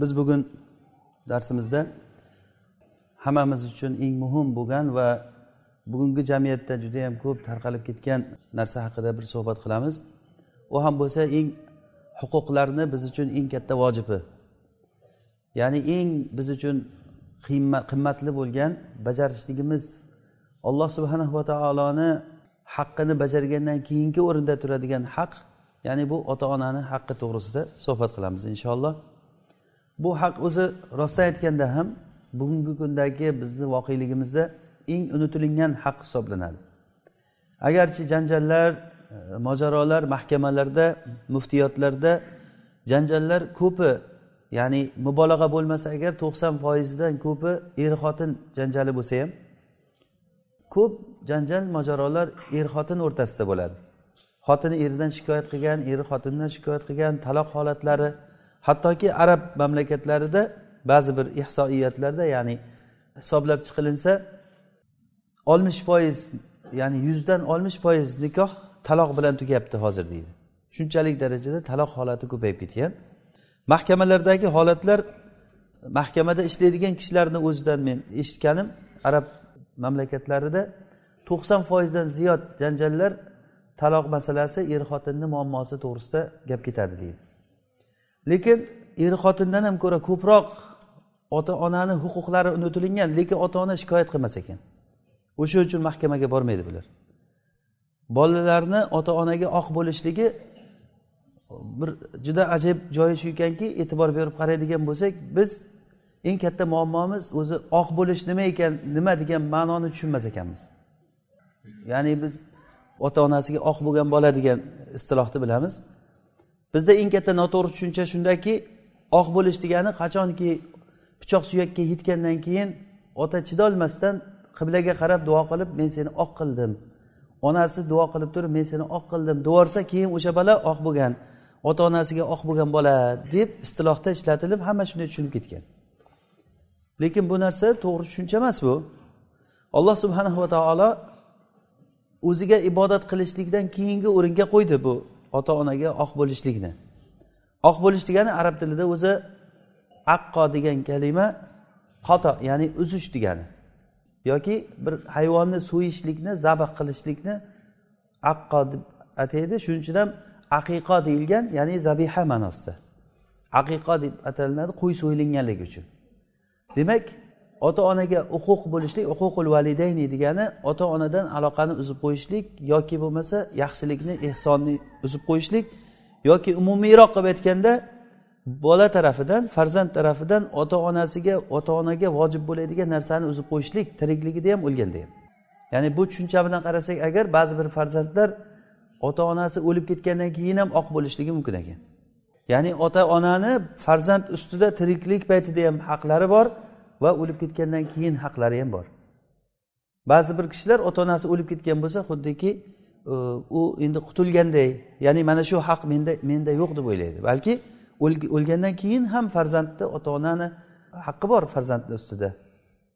biz bugun darsimizda hammamiz uchun eng muhim bo'lgan va bugungi jamiyatda judayam ko'p tarqalib ketgan narsa haqida bir suhbat qilamiz. U ham bo'lsa eng huquqlarni biz uchun eng katta vojibi. Ya'ni eng biz uchun qimmatli bo'lgan bajarishligimiz alloh subhanahu va taoloni haqqini bajargandan keyingi o'rinda turadigan haq ya'ni bu ota onani haqqi to'g'risida suhbat qilamiz inshaalloh. Bu haq o'zi rostdan aytganda ham bugungi kundagi bizni voqeligimizda eng unutilingan haq hisoblanadi. Agarchi janjallar e, mojarolar mahkamalarda muftiyotlarda janjallar ko'pi ya'ni mubolag'a bo'lmasa agar to'qson foizidan ko'pi er xotin janjali bo'lsa ham ko'p janjal mojarolar er xotin o'rtasida bo'ladi. Xotini eridan shikoyat qilgan eri xotindan shikoyat qilgan taloq holatlari hattoki arab mamlakatlarida ba'zi bir ihsoiyatlarda ya'ni hisoblab chiqilinsa oltmish foiz ya'ni yuzdan oltmish foiz nikoh taloq bilan tugayapti hozir deydi. Shunchalik darajada taloq holati ko'payib ketgan. Mahkamalardagi holatlar mahkamada ishlaydigan kishilarni o'zidan men eshitganim arab mamlakatlarida to'qson foizdan ziyod janjallar taloq masalasi er xotinni muammosi to'g'risida gap ketadi deydi. Lekin er xotindan ham ko'ra ko'proq ota onani huquqlari unutilingan lekin ota ona shikoyat qilmas ekan. O'sha uchun mahkamaga bormaydi bular. Bolalarni ota onaga oq bo'lishligi bir juda ajib joyi shu ekanki e'tibor berib qaraydigan bo'lsak biz eng katta muammomiz o'zi oq bo'lish nima ekan nima degan ma'noni tushunmas ekanmiz. Ya'ni biz ota onasiga oq bo'lgan bola degan istilohni bilamiz. Bizda eng katta noto'g'ri tushuncha shundaki oq bo'lish degani qachonki pichoq suyakka yetgandan keyin ota chidolmasdan qiblaga qarab duo qilib men seni oq qildim. Onasi duo qilib turib men seni oq qildim. Deyorsa keyin o'sha bola oq bo'lgan ota onasiga oq bo'lgan bola deb istilohda ishlatilib hamma shunday tushunib ketgan. Lekin bu narsa to'g'ri tushuncha emas bu. Alloh subhanahu va taolo o'ziga ibodat qilishlikdan keyingi o'ringa qo'ydi bu. Ota onaga oq bo'lishlikni. Oq bo'lish degani arab tilida o'zi aqqo degan kalima qato ya'ni uzish degani. Yoki bir hayvonni so'yishlikni zabh qilishlikni aqqo deb ataydi. Shuning uchun ham aqiqo deyilgan ya'ni zabiha ma'nosida. Aqiqo deb atalinadi qo'y so'yilganligi uchun. Demak ota onaga huquq bo'lishlik huququl validayni degani ota onadan aloqani uzib qo'yishlik yoki bo'lmasa yaxshilikni ehsonni uzib qo'yishlik yoki umumiyroq qilib aytganda bola tarafidan farzand tarafidan ota onasiga ota onaga vojib bo'ladigan narsani uzib qo'yishlik tirikligida ham o'lganda ham ya'ni bu tushuncha bilan qarasak agar ba'zi bir farzandlar ota onasi o'lib ketgandan keyin ham oq bo'lishligi mumkin ekan. Ya'ni ota onani farzand ustida tiriklik paytida ham haqlari bor va o'lib ketgandan keyin haqlari ham bor. Ba'zi bir kishilar ota onasi o'lib ketgan bo'lsa xuddiki u endi qutulganday ya'ni mana shu haq menda menda yo'q deb o'ylaydi. Balki o'lgandan keyin ham farzandni ota onani haqqi bor farzandni ustida.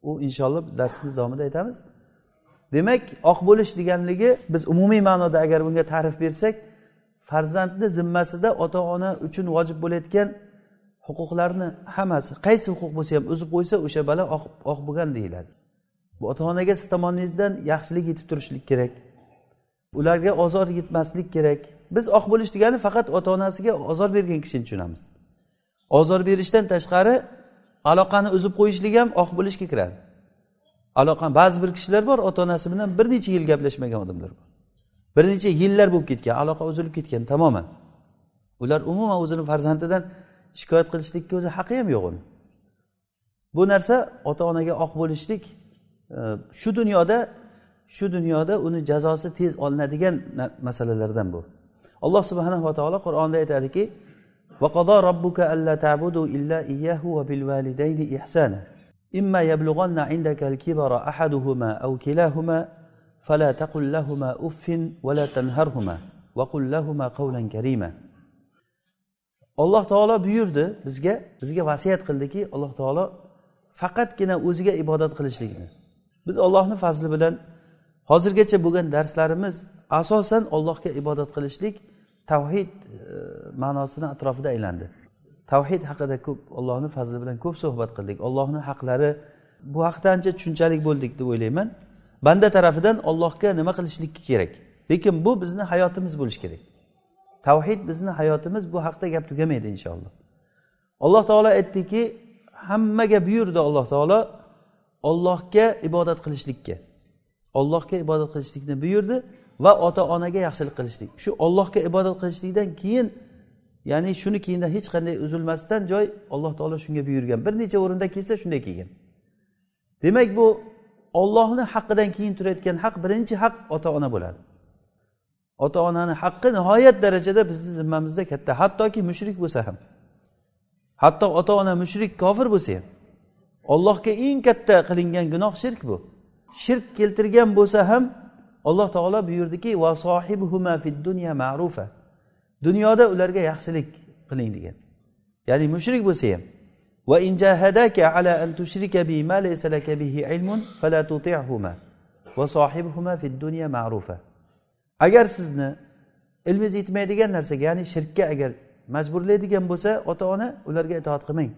U inshaalloh darsimiz davomida aytamiz. Demak oq bo'lish deganligi biz umumiy ma'noda agar bunga ta'rif bersak farzandni zimmasida ota ona uchun vojib bo'layotgan huquqlarni hammasi qaysi huquq bo'lsa ham uzib qo'ysa o'sha bola oq bo'lgan deyiladi. Bu ota onaga siz tomoningizdan yaxshilik yetib turishlik kerak. Ularga ozor yetmaslik kerak. Biz oq bo'lish degani faqat ota onasiga ozor bergan kishini tushunamiz. Ozor berishdan tashqari aloqani uzib qo'yishlik ham oq bo'lishga kiradi. Aloqa ba'zi bir kishilar bor ota onasi bilan bir necha yil gaplashmagan odamlar bor. Bir necha yillar bo'lib ketgan aloqa uzilib ketgan tamoman. Ular umuman o'zini farzandidan shikoyat qilishlikka o'zi haqqi ham yo'q uni bu narsa ota onaga oq bo'lishlik e, shu dunyoda shu dunyoda uni jazosi tez olinadigan masalalardan bu alloh subhanahu va taolo qur'onda aytadiki وقضى ربك ألا تعبدوا إلا إياه وبالوالدين إحسانا إما يبلغن عندك الكبر أحدهما أو كلاهما فلا تقل لهما أف ولا تنهرهما وقل لهما قولا كريما Alloh taolo buyurdi bizga bizga vasiyat qildiki alloh taolo faqatgina o'ziga ibodat qilishlikni biz ollohni fazli bilan hozirgacha bo'lgan darslarimiz asosan allohga ibodat qilishlik tavhid e, ma'nosini atrofida aylandi. Tavhid haqida ko'p ollohni fazli bilan ko'p suhbat qildik. Ollohni haqlari bu haqda ancha tushunchalik bo'ldik deb o'ylayman. Banda tarafidan ollohga nima qilishlik kerak? Lekin bu bizni hayotimiz bo'lishi kerak. Tavhid bizni hayotimiz bu haqda gap tugamaydi inshaalloh. Alloh taolo aytdiki hammaga buyurdi alloh taolo ollohga ibodat qilishlikka. Ollohga ibodat qilishlikni buyurdi va ota onaga yaxshilik qilishlik. Shu ollohga ibodat qilishlikdan keyin ya'ni shuni keyindan hech qanday uzilmasdan joy alloh taolo shunga buyurgan. Bir necha o'rinda kelsa shunday kelgan. Demak bu ollohni haqqidan keyin turayotgan haq birinchi haq ota ona bo'ladi. Ota onani haqqi nihoyat darajada bizni zimmamizda katta. Hattoki mushrik bo'lsa ham. Hatto ota ona mushrik kofir bo'lsa ham. Ollohga eng katta qilingan gunoh shirk bu. Shirk keltirgan bo'lsa ham alloh taolo buyurdiki va fid dunya ma'rufa. Dunyoda ularga yaxshilik qiling degan. Ya'ni mushrik bo'lsa ham va in jahadaka ala an tushrika bi ma laysa laka bihi ilmun fala tuti'huma. Va sohibhuma fid dunya ma'rufa. Agar sizni ilmingiz yetmaydigan narsaga ya'ni shirkka agar majburlaydigan bo'lsa ota ona ularga itoat qilmang.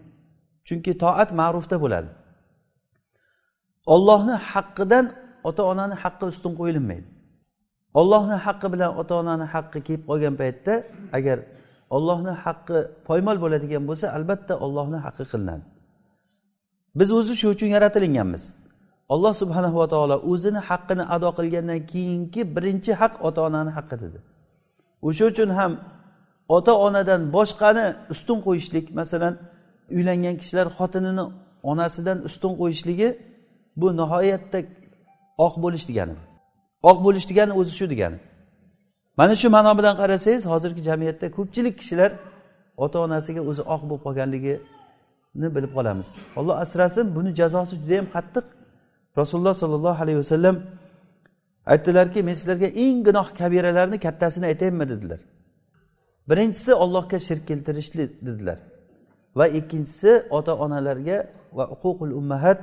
Chunki toat ma'rufda bo'ladi. Ollohni haqqidan ota onani haqqi ustun qo'yilmaydi ollohni haqqi bilan ota onani haqqi kelib qolgan paytda agar ollohni haqqi poymol bo'ladigan bo'lsa albatta ollohni haqqi qilinadi. Biz o'zi shu uchun yaratilinganmiz. Alloh subhanahu va taolo o'zini haqqini ado qilgandan keyingi birinchi haq ota onani haqqi dedi. O'sha uchun ham ota onadan boshqani ustun qo'yishlik masalan uylangan kishilar xotinini onasidan ustun qo'yishligi bu nihoyatda oq bo'lish degani. Oq bo'lish degani o'zi shu degani. Mana shu ma'no bilan qarasangiz hozirgi jamiyatda ko'pchilik kishilar ota onasiga o'zi oq bo'lib qolganligini bilib qolamiz. Olloh asrasin buni jazosi juda yam qattiq. Rasululloh sollallohu alayhi vasallam aytdilarki men sizlarga eng gunoh kabiralarni kattasini aytayinmi? dedilar. Birinchisi ollohga shirk keltirishlik dedilar va ikkinchisi ota onalarga va uququl ummahat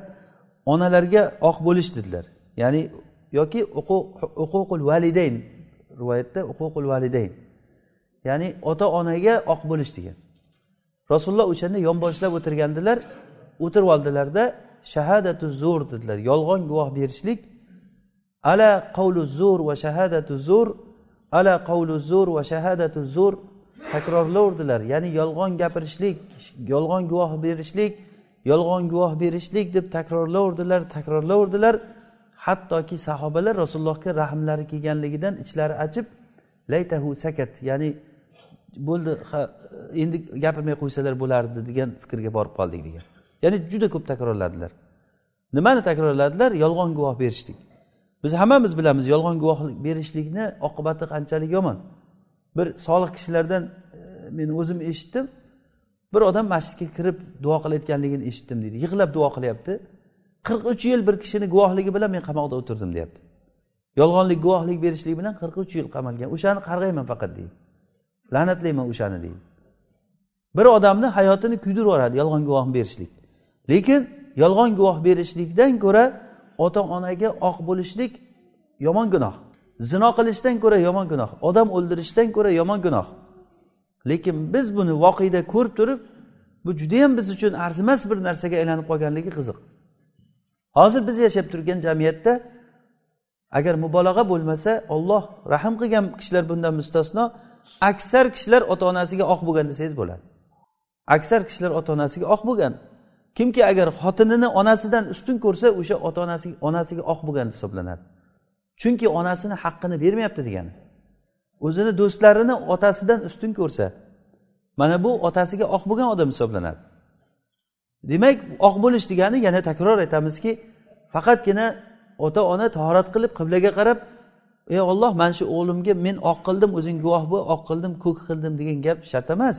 onalarga oq bo'lish dedilar. Ya'ni yoki uququl validayn rivoyatda uququl validayn. Ya'ni ota onaga oq bo'lish degan. Rasululloh o'shanda yonboshlab o'tirgandilar o'tirib oldilarda shahadatu zo'r dedilar. Yolg'on guvoh berishlik. Ala qavlu zo'r va shahadatu zo'r ala qavlu zo'r va shahadatu zo'r takrorlaverdilar ya'ni yolg'on gapirishlik yolg'on guvoh berishlik yolg'on guvoh berishlik deb takrorlaverdilar takrorlaverdilar hattoki sahobalar rasulullohga rahmlari kelganligidan ichlari achib laytahu sakat ya'ni bo'ldi endi gapirmay qo'ysalar bo'lardi degan fikrga borib qoldik degan. Ya'ni juda ko'p takrorladilar. Nimani takrorladilar? Yolg'on guvoh berishlik. Biz hammamiz bilamiz yolg'on guvoh berishlikni oqibati qanchalik yomon. Bir solih kishilardan e, men o'zim eshitdim bir odam masjidga kirib duo qilayotganligini eshitdim deydi. Yig'lab duo qilyapti. qirq uch yil bir kishini guvohligi bilan men qamoqda o'tirdim deyapti. Yolg'onlik guvohlik berishlik bilan qirq uch yil qamalgan. O'shani qarg'ayman faqat deydi. La'natlayman o'shani deydi. Bir odamni hayotini kuydirib yuboradi yolg'on guvoh berishlik. Lekin yolg'on guvoh berishlikdan ko'ra ota onaga oq bo'lishlik yomon gunoh. Zino qilishdan ko'ra yomon gunoh. Odam o'ldirishdan ko'ra yomon gunoh. Lekin biz buni voqeda ko'rib turib bu judayam biz uchun arzimas bir narsaga aylanib qolganligi qiziq. Hozir biz yashab turgan jamiyatda agar mubolag'a bo'lmasa olloh rahm qilgan kishilar bundan mustasno aksar kishilar ota onasiga oq bo'lgan desangiz bo'ladi. Aksar kishilar ota onasiga oq bo'lgan. Kimki agar xotinini onasidan ustun ko'rsa o'sha ota onasiga onasiga oq bo'lgan hisoblanadi. Chunki onasini haqqini bermayapti degani. O'zini do'stlarini otasidan ustun ko'rsa mana bu otasiga oq bo'lgan odam hisoblanadi. Demak oq bo'lish degani yana takror aytamizki faqatgina ota ona tahorat qilib qiblaga qarab ey olloh mana shu o'g'limga men oq qildim o'zing guvoh bo'l oq qildim ko'k qildim degan gap shart emas.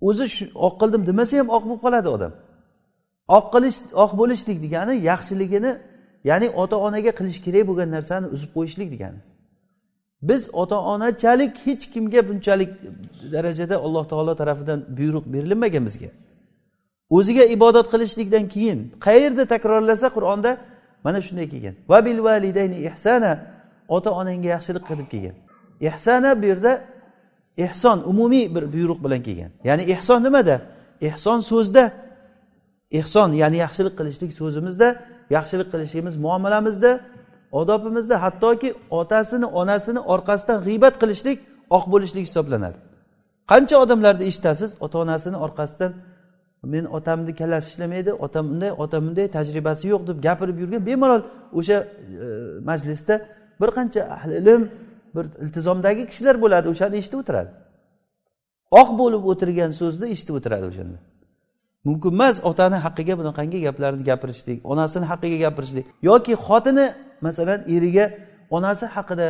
O'zi shu oq qildim demasa ham oq bo'lib qoladi odam. Oq qilish oq bo'lishlik degani yaxshiligini ya'ni ota onaga qilish kerak bo'lgan narsani uzib qo'yishlik degani. Biz ota onachalik hech kimga bunchalik darajada alloh taolo tarafidan buyruq berilmagan bizga. O'ziga ibodat qilishlikdan keyin qayerda takrorlasa qur'onda mana shunday kelgan. Va bil validayni ihsana ota onangga yaxshilik qilib kelgan. Ihsana bu yerda ehson umumiy bir buyruq bilan kelgan. Ya'ni ehson nimada? Ehson so'zda. Ehson ya'ni yaxshilik qilishlik so'zimizda yaxshilik qilishimiz muomalamizda odobimizda hattoki otasini onasini orqasidan g'iybat qilishlik oq bo'lishlik hisoblanadi. Qancha odamlarni eshitasiz? Ota onasini orqasidan men otamni kallasi ishlamaydi otam unday otam bunday tajribasi yo'q deb gapirib yurgan bemalol o'sha e, majlisda bir qancha ahli ilm bir iltizomdagi kishilar bo'ladi o'shani eshitib o'tiradi. Oq bo'lib o'tirgan so'zni eshitib o'tiradi o'shanda. Mumkin emas otani haqqiga bunaqangi gaplarni gapirishlik onasini haqqiga gapirishlik yoki xotini masalan eriga onasi haqida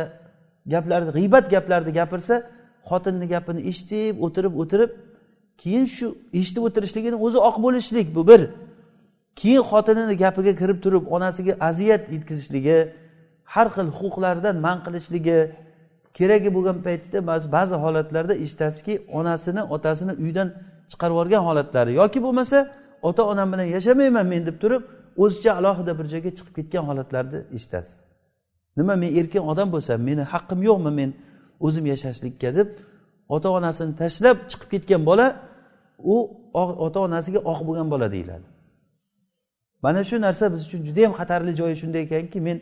gaplarni g'iybat gaplarni gapirsa xotinni gapini eshitib o'tirib o'tirib keyin shu eshitib o'tirishligini o'zi oq bo'lishlik bu bir. Keyin xotinini gapiga kirib turib onasiga aziyat yetkazishligi har xil huquqlaridan man qilishligi keragi bo'lgan paytda ba'zi holatlarda eshitasizki onasini otasini uydan chiqarib yuborgan holatlari. Yoki bo'lmasa ota onam bilan yashamayman men deb turib o'zicha alohida bir joyga chiqib ketgan holatlarni eshitasiz. Nima men erkin odam bo'lsam meni haqqim yo'qmi men o'zim yashashlikka deb ota onasini tashlab chiqib ketgan bola u ota onasiga oq bo'lgan bola deyiladi. Mana shu narsa biz uchun juda yam xatarli joyi shunday ekanki men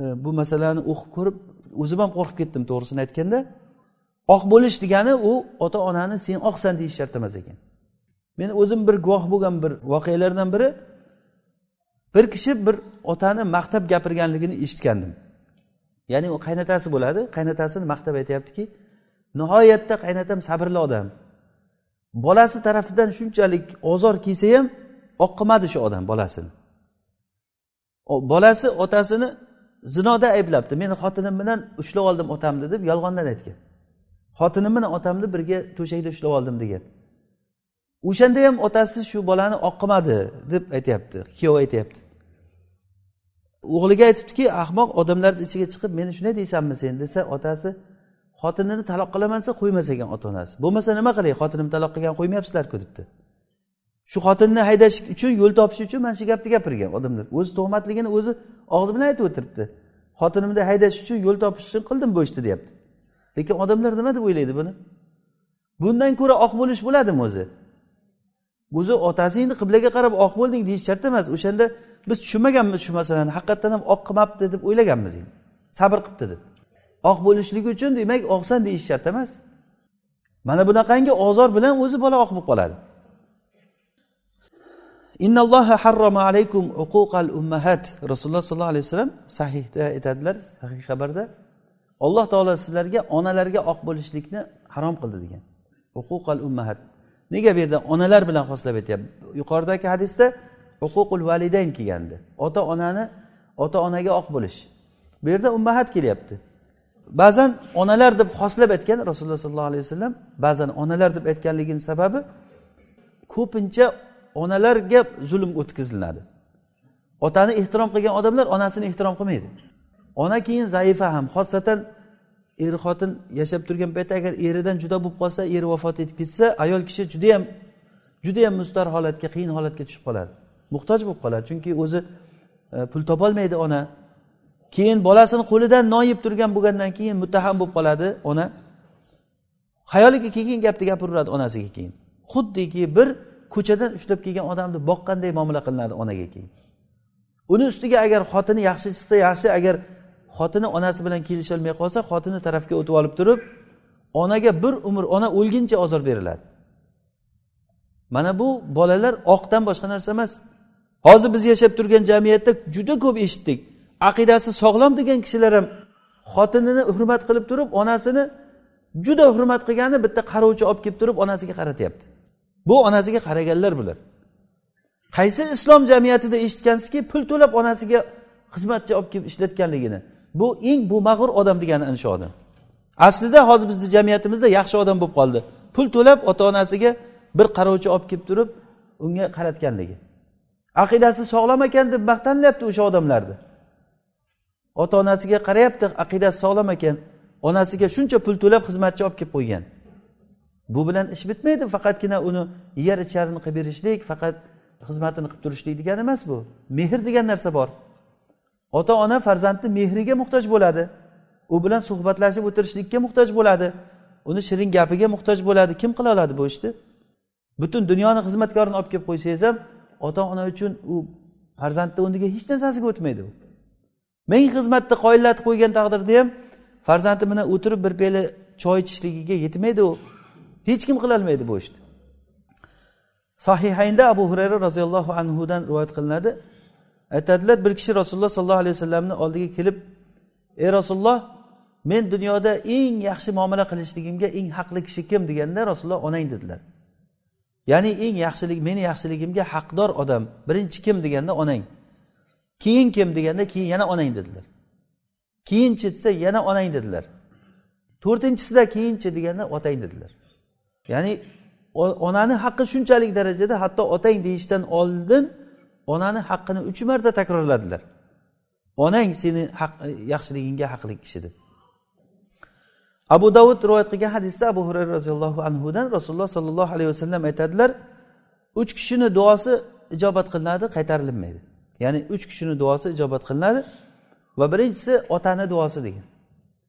e, bu masalani o'qib ko'rib o'zim ham qo'rqib ketdim to'g'risini aytganda. Oq bo'lish degani u ota onani sen oqsan deyish shart emas ekan. Men o'zim bir guvoh bo'lgan bir voqealardan biri bir kishi bir otani maqtab gapirganligini eshitgandim. Ya'ni u qaynotasi bo'ladi qaynotasini maqtab aytyaptiki nihoyatda qaynotam sabrli odam. Bolasi tarafidan shunchalik ozor kelsa ham oqqimadi shu odam bolasini. Bolasi otasini zinoda ayblabdi. Meni xotinim bilan ushlab oldim otamni deb yolg'ondan aytgan. Xotinim bilan otamni birga to'shakda ushlab oldim degan. O'shanda ham otasi shu bolani oqimadi deb aytyapti kuyov aytyapti. O'g'liga aytibdiki ahmoq odamlarni ichiga chiqib meni shunday deysanmi sen? desa otasi xotinini taloq qilaman desa qo'ymas ekan ota onasi bo'lmasa nima qilay xotinimni taloq qilgan qo'ymayapsizlarku? debdi. Shu xotinni haydash uchun yo'l topish uchun mana shu gapni gapirgan odamlar. O'zi tuhmatligini o'zi og'zi bilan aytib o'tiribdi. Xotinimni haydash uchun yo'l topish uchun qildim bu ishni deyapti. Lekin odamlar nima deb o'ylaydi buni? Bundan ko'ra oq bo'lish bo'ladimi o'zi? O'zi otasingni qiblaga qarab oq bo'lding deyish shart emas. O'shanda biz tushunmaganmiz shu masalani. Haqiqatdan ham oq qilmabdi deb o'ylaganmiz endi. Sabr qilibdi deb. Oq bo'lishligi uchun demak oqsan deyish shart emas. Mana bunaqangi ozor bilan o'zi bola oq bo'lib qoladi. Innalloha harrama alaykum uquqal ummahat. Rasululloh sollallohu alayhi vasallam sahihda aytadilar sahih xabarda alloh taolo sizlarga onalarga oq bo'lishlikni harom qildi degan. Uquqal ummahat. Nega bu yerda onalar bilan xoslab aytyapti? Yuqoridagi hadisda uququl validayn kelgandi. Ota onani ota onaga oq bo'lish. Bu yerda ummahat kelyapti. Ba'zan onalar deb xoslab aytgan rasululloh sollallohu alayhi vasallam ba'zan onalar deb aytganligini sababi ko'pincha onalarga zulm o'tkaziladi. Otani ehtirom qilgan odamlar onasini ehtirom qilmaydi. Ona keyin zaifa ham xosatan er xotin yashab turgan paytda agar eridan judo bo'lib qolsa eri vafot etib ketsa ayol kishi judayam judayam mustar holatga qiyin holatga tushib qoladi. Muhtoj bo'lib qoladi chunki o'zi e, pul topolmaydi ona. Keyin bolasini qo'lidan non yeb turgan bo'lgandan keyin muttaham bo'lib qoladi ona. Xayoliga kelgan gapni gapiraveradi onasiga keyin. Xuddiki bir ko'chadan ushlab kelgan odamni boqqanday muomala qilinadi onaga keyin. Uni ustiga agar xotini yaxshi chiqsa yaxshi agar xotini onasi bilan kelisholmay qolsa xotini tarafga o'tib olib turib onaga bir umr ona o'lguncha ozor beriladi. Mana bu bolalar oqdan boshqa narsa emas. Hozir biz yashab turgan jamiyatda juda ko'p eshitdik. Aqidasi sog'lom degan kishilar ham xotinini hurmat qilib turib onasini juda hurmat qilgani bitta qarovchi olib kelib turib onasiga qaratyapti. Bu onasiga qaraganlar bular. Qaysi islom jamiyatida eshitgansizki pul to'lab onasiga xizmatchi olib kelib ishlatganligini. Bu eng bo'lmag'ur odam degani ana shu odam. Aslida hozir bizni jamiyatimizda yaxshi odam bo'lib qoldi. Pul to'lab ota onasiga bir qarovchi olib kelib turib unga qaratganligi. Aqidasi sog'lom ekan deb maqtanilyapti o'sha odamlarni. Ota onasiga qarayapti aqidasi sog'lom ekan. Onasiga shuncha pul to'lab xizmatchi olib kelib qo'ygan. Bu bilan ish bitmaydi. Faqatgina uni yer icharini qilib berishlik faqat xizmatini qilib turishlik degani emas bu. Mehr degan narsa bor. Ota ona farzandni mehriga muhtoj bo'ladi. U bilan suhbatlashib o'tirishlikka muhtoj bo'ladi. Uni shirin gapiga muhtoj bo'ladi. Kim qila oladi bu ishni? Butun dunyoni xizmatkorini olib kelib qo'ysangiz ham ota ona uchun u farzandni o'rniga hech narsasiga o'tmaydi u. Ming xizmatni qoyillatib qo'ygan taqdirda ham farzandi bilan o'tirib bir peli choy ichishligiga yetmaydi u. hech kim qilolmaydi bu ishni. Sohihaynda abu hurayra roziyallohu anhudan rivoyat qilinadi. Aytadilar bir kishi rasululloh sollallohu alayhi vasallamni oldiga kelib ey rasululloh men dunyoda eng yaxshi muomala qilishligimga eng haqli kishi kim? deganda rasululloh onang dedilar. Ya'ni eng yaxshilik meni yaxshiligimga haqdor odam birinchi kim? deganda onang. Keyin kim? deganda keyin yana onang dedilar. Keyinchi desa yana onang dedilar. To'rtinchisida keyinchi deganda otang dedilar. Ya'ni onani haqqi shunchalik darajada hatto otang deyishdan oldin onani haqqini uch marta takrorladilar. Onang seni yaxshiligingga haqli kishi deb abu davud rivoyat qilgan hadisda abu hurayra roziyallohu anhudan rasululloh sollallohu alayhi vasallam aytadilar uch kishini duosi ijobat qilinadi qaytarilmaydi. Ya'ni uch kishini duosi ijobat qilinadi va birinchisi otani duosi degan.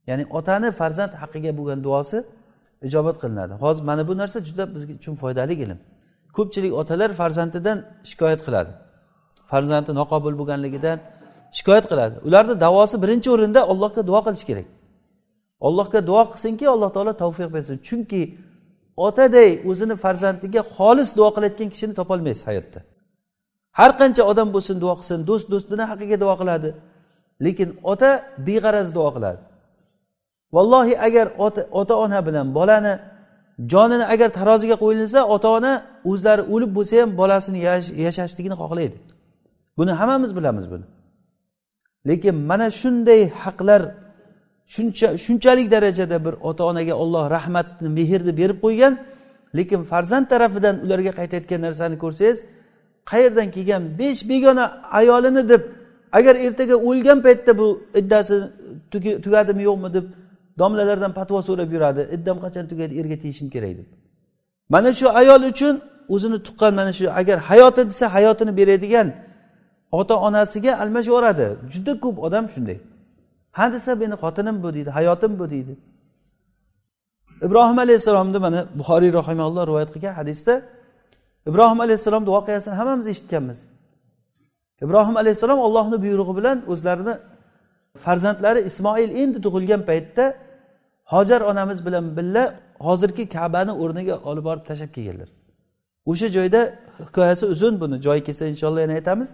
Ya'ni otani farzand haqqiga bo'lgan duosi ijobat qilinadi. Hozir mana bu narsa juda biz uchun foydali ilm. Ko'pchilik otalar farzandidan shikoyat qiladi. Farzandi noqobil bo'lganligidan shikoyat qiladi. Ularni davosi birinchi o'rinda allohga duo qilish kerak. Allohga duo qilsinki alloh taolo tavfiq bersin. Chunki otaday o'zini farzandiga xolis duo qilayotgan kishini topolmaysiz hayotda. Har qancha odam bo'lsin duo qilsin do'st do'stini haqqiga duo qiladi. Lekin ota beg'araz duo qiladi. Vallohi agar ota ona bilan bolani jonini agar taroziga qo'yilsa ota ona o'zlari o'lib bo'lsa ham bolasini yashashligini xohlaydi. Buni hammamiz bilamiz buni. Lekin mana shunday haqlar shuncha shunchalik darajada bir ota onaga olloh rahmatni mehrni berib qo'ygan lekin farzand tarafidan ularga qaytayotgan narsani ko'rsangiz qayerdan kelgan besh begona ayolini deb agar ertaga o'lgan paytda bu iddasi tugadimi yo'qmi deb domlalardan patvo so'rab yuradi. Iddam qachon tugaydi? Erga tegishim kerak deb. Mana shu ayol uchun o'zini tuqqan mana shu agar hayoti desa hayotini beradigan ota onasiga almashib yuboradi. Juda ko'p odam shunday. Ha desa meni xotinim bu deydi hayotim bu deydi. Ibrohim alayhissalomni mana buxoriy rahimalloh rivoyat qilgan hadisda ibrohim alayhissalomni voqeasini hammamiz eshitganmiz. Ibrohim alayhissalom ollohni buyrug'i bilan o'zlarini farzandlari ismoil endi tug'ilgan paytda hojar onamiz bilan birga hozirgi kabani o'rniga olib borib tashlab kelganlar. O'sha joyda hikoyasi uzun buni joyi kelsa inshaalloh yana aytamiz.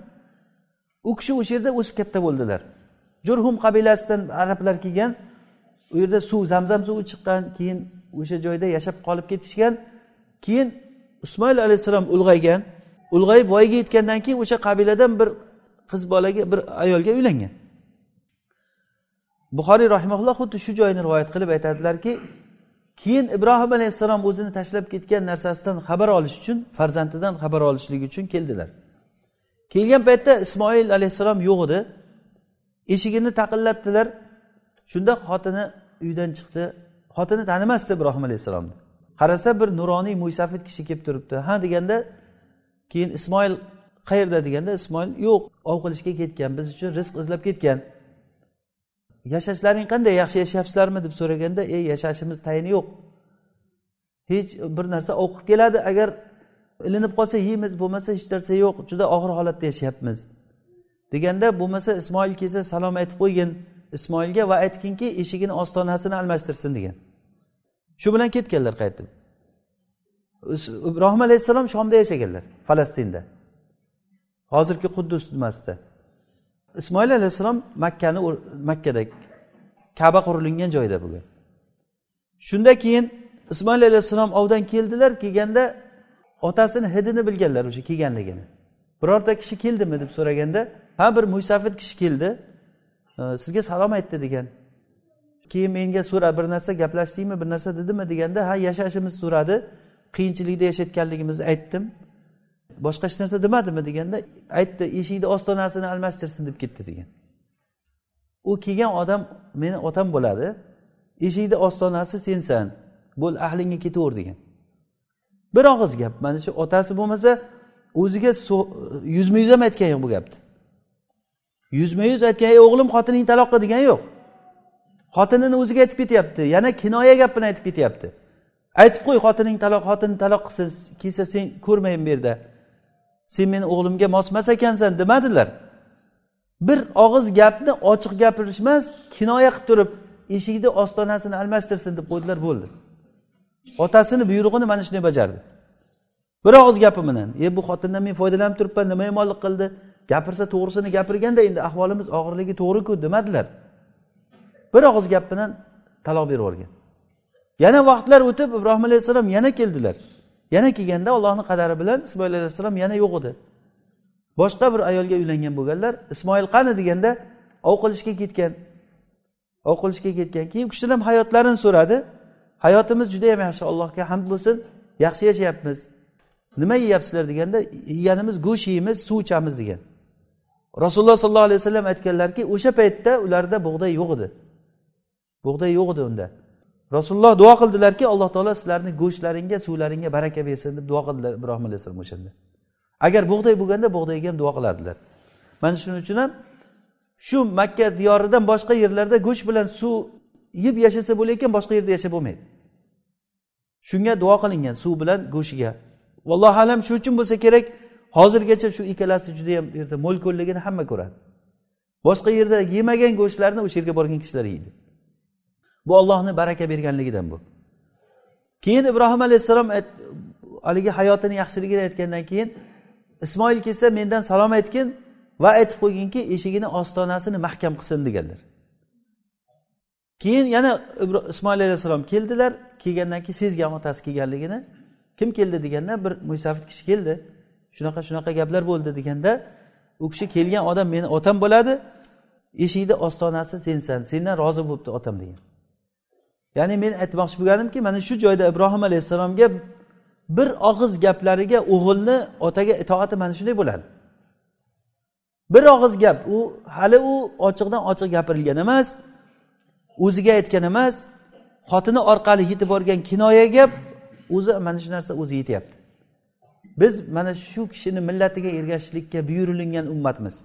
U kishi o'sha yerda o'sib katta bo'ldilar. Jurhum qabilasidan arablar kelgan u yerda suv zamzam suvi chiqqan keyin o'sha joyda yashab qolib ketishgan keyin ismoil alayhissalom ulg'aygan. Ulg'ayib voyaga yetgandan keyin o'sha qabiladan bir qiz bolaga bir ayolga uylangan. Buxoriy rahimaulloh xuddi shu joyini rivoyat qilib aytadilarki keyin ibrohim alayhissalom o'zini tashlab ketgan narsasidan xabar olish uchun farzandidan xabar olishligi uchun keldilar. Kelgan paytda ismoil alayhissalom yo'q edi. Eshigini taqillatdilar. Shunda xotini uydan chiqdi. Xotini tanimasdi ibrohim alayhissalomni. Qarasa bir nuroniy mo'ysafid kishi kelib turibdi. Ha deganda keyin ismoil qayerda deganda ismoil yo'q ov qilishga ketgan biz uchun rizq izlab ketgan. Yashashlaring qanday yaxshi yashayapsizlarmi deb so'raganda ey yashashimiz tayini yo'q. Hech bir narsa o'qib keladi. Agar ilinib qolsa yeymiz bo'lmasa hech narsa yo'q. Juda og'ir holatda yashayapmiz. Deganda bo'lmasa ismoil kelsa salom aytib qo'ygin. Ismoilga va aytginki eshigini ostonasini almashtirsin degan. Shu bilan ketganlar qaytib. Ibrohim alayhissalom shomda yashaganlar falastinda. Hozirgi quddus nimasida. Ismoil alayhissalom makkani makkada kaba qurilingan joyda bo'lgan shunda keyin ismoil alayhissalom ovdan keldilar kelganda otasini hidini bilganlar o'sha kelganligini. Birorta kishi keldimi deb so'raganda ha bir musafid kishi keldi. Sizga salom aytdi degan. Keyin menga so'ra bir narsa gaplashdingmi bir narsa dedimi deganda ha yashashimizni so'radi. Qiyinchilikda yashayotganligimizni aytdim. Boshqa hech narsa demadimi deganda aytdi eshikni ostonasini almashtirsin deb ketdi degan. U kelgan odam meni otam bo'ladi eshikni ostonasi sensan bo'l ahlingga ketaver degan. Bir og'iz gap mana shu otasi bo'lmasa o'ziga yuzma yuz ham aytgan yo'q bu gapni. Yuzma yuz aytgan ey o'g'lim xotining taloq qil degani yo'q. Xotinini o'ziga aytib ketyapti yana kinoya gapini aytib ketyapti. Aytib qo'y xotining taloq xotining taloq qilsin kelsa sen ko'rmayin bu yerda. Sen meni o'g'limga mos emas ekansan demadilar. Bir og'iz gapni ochiq gapirishmas kinoya qilib turib eshikni ostonasini almashtirsin deb qo'ydilar bo'ldi. Otasini buyrug'ini mana shunday bajardi. Bir og'iz gapi bilan e bu xotindan men foydalanib turibman nima yomonlik qildi? Gapirsa to'g'risini gapirganda endi ahvolimiz og'irligi to'g'riku demadilar. Bir og'iz gap bilan taloq berib yuborgan yana vaqtlar o'tib ibrohim alayhissalom yana keldilar. Yana kelganda allohni qadari bilan ismoil alayhissalom yana yo'q edi. Boshqa bir ayolga uylangan bo'lganlar ismoil qani? deganda ov qilishga ketgan. Ov qilishga ketgan. Keyin u kishidan ham hayotlarini so'radi. Hayotimiz juda yam yaxshi allohga hamd bo'lsin. Yaxshi yashayapmiz. Nima yeyapsizlar? deganda yeganimiz go'sht yeymiz suv ichamiz. degan. Rasululloh sollallohu alayhi vasallam aytganlarki o'sha paytda ularda bug'doy yo'q edi. Bug'doy yo'q edi unda. Rasululloh duo qildilarki alloh taolo sizlarni go'shtlaringga suvlaringga baraka bersin deb duo qildilar ibrohim alayhissalom o'shanda. Agar bug'doy bo'lganda bug'doyga ham duo qilardilar. Mana shuning uchun ham shu makka diyoridan boshqa yerlarda go'sht bilan suv yeb yashasa bo'layotgan boshqa yerda yashab bo'lmaydi. Shunga duo qilingan suv bilan go'shtiga. Vallohu alam shu uchun bo'lsa kerak hozirgacha shu ikkalasi judayam bu yerda mo'l ko'lligini hamma ko'radi. Boshqa yerda yemagan go'shtlarni o'sha yerga borgan kishilar yeydi. Bu ollohni baraka berganligidan bu. Keyin ibrohim alayhissalom haligi hayotini yaxshiligini aytgandan keyin ismoil kelsa mendan salom aytgin va aytib qo'yginki eshigini ostonasini mahkam qilsin deganlar. Keyin yana ismoil alayhissalom keldilar kelgandan keyin sezgan otasi kelganligini kim keldi deganda bir mo'ysafid kishi keldi. Shunaqa shunaqa gaplar bo'ldi deganda u kishi kelgan odam meni otam bo'ladi eshikni ostonasi sensan sendan rozi bo'libdi otam degan. Ya'ni men aytmoqchi bo'lganimki mana shu joyda ibrohim alayhissalomga bir og'iz gaplariga o'g'ilni otaga itoati mana shunday bo'ladi. Bir og'iz gap u hali u ochiqdan ochiq gapirilgan emas o'ziga aytgan emas xotini orqali yetib borgan kinoya gap o'zi mana shu narsa o'zi yetyapti. Biz mana shu kishini millatiga ergashishlikka buyurilingan ummatmiz.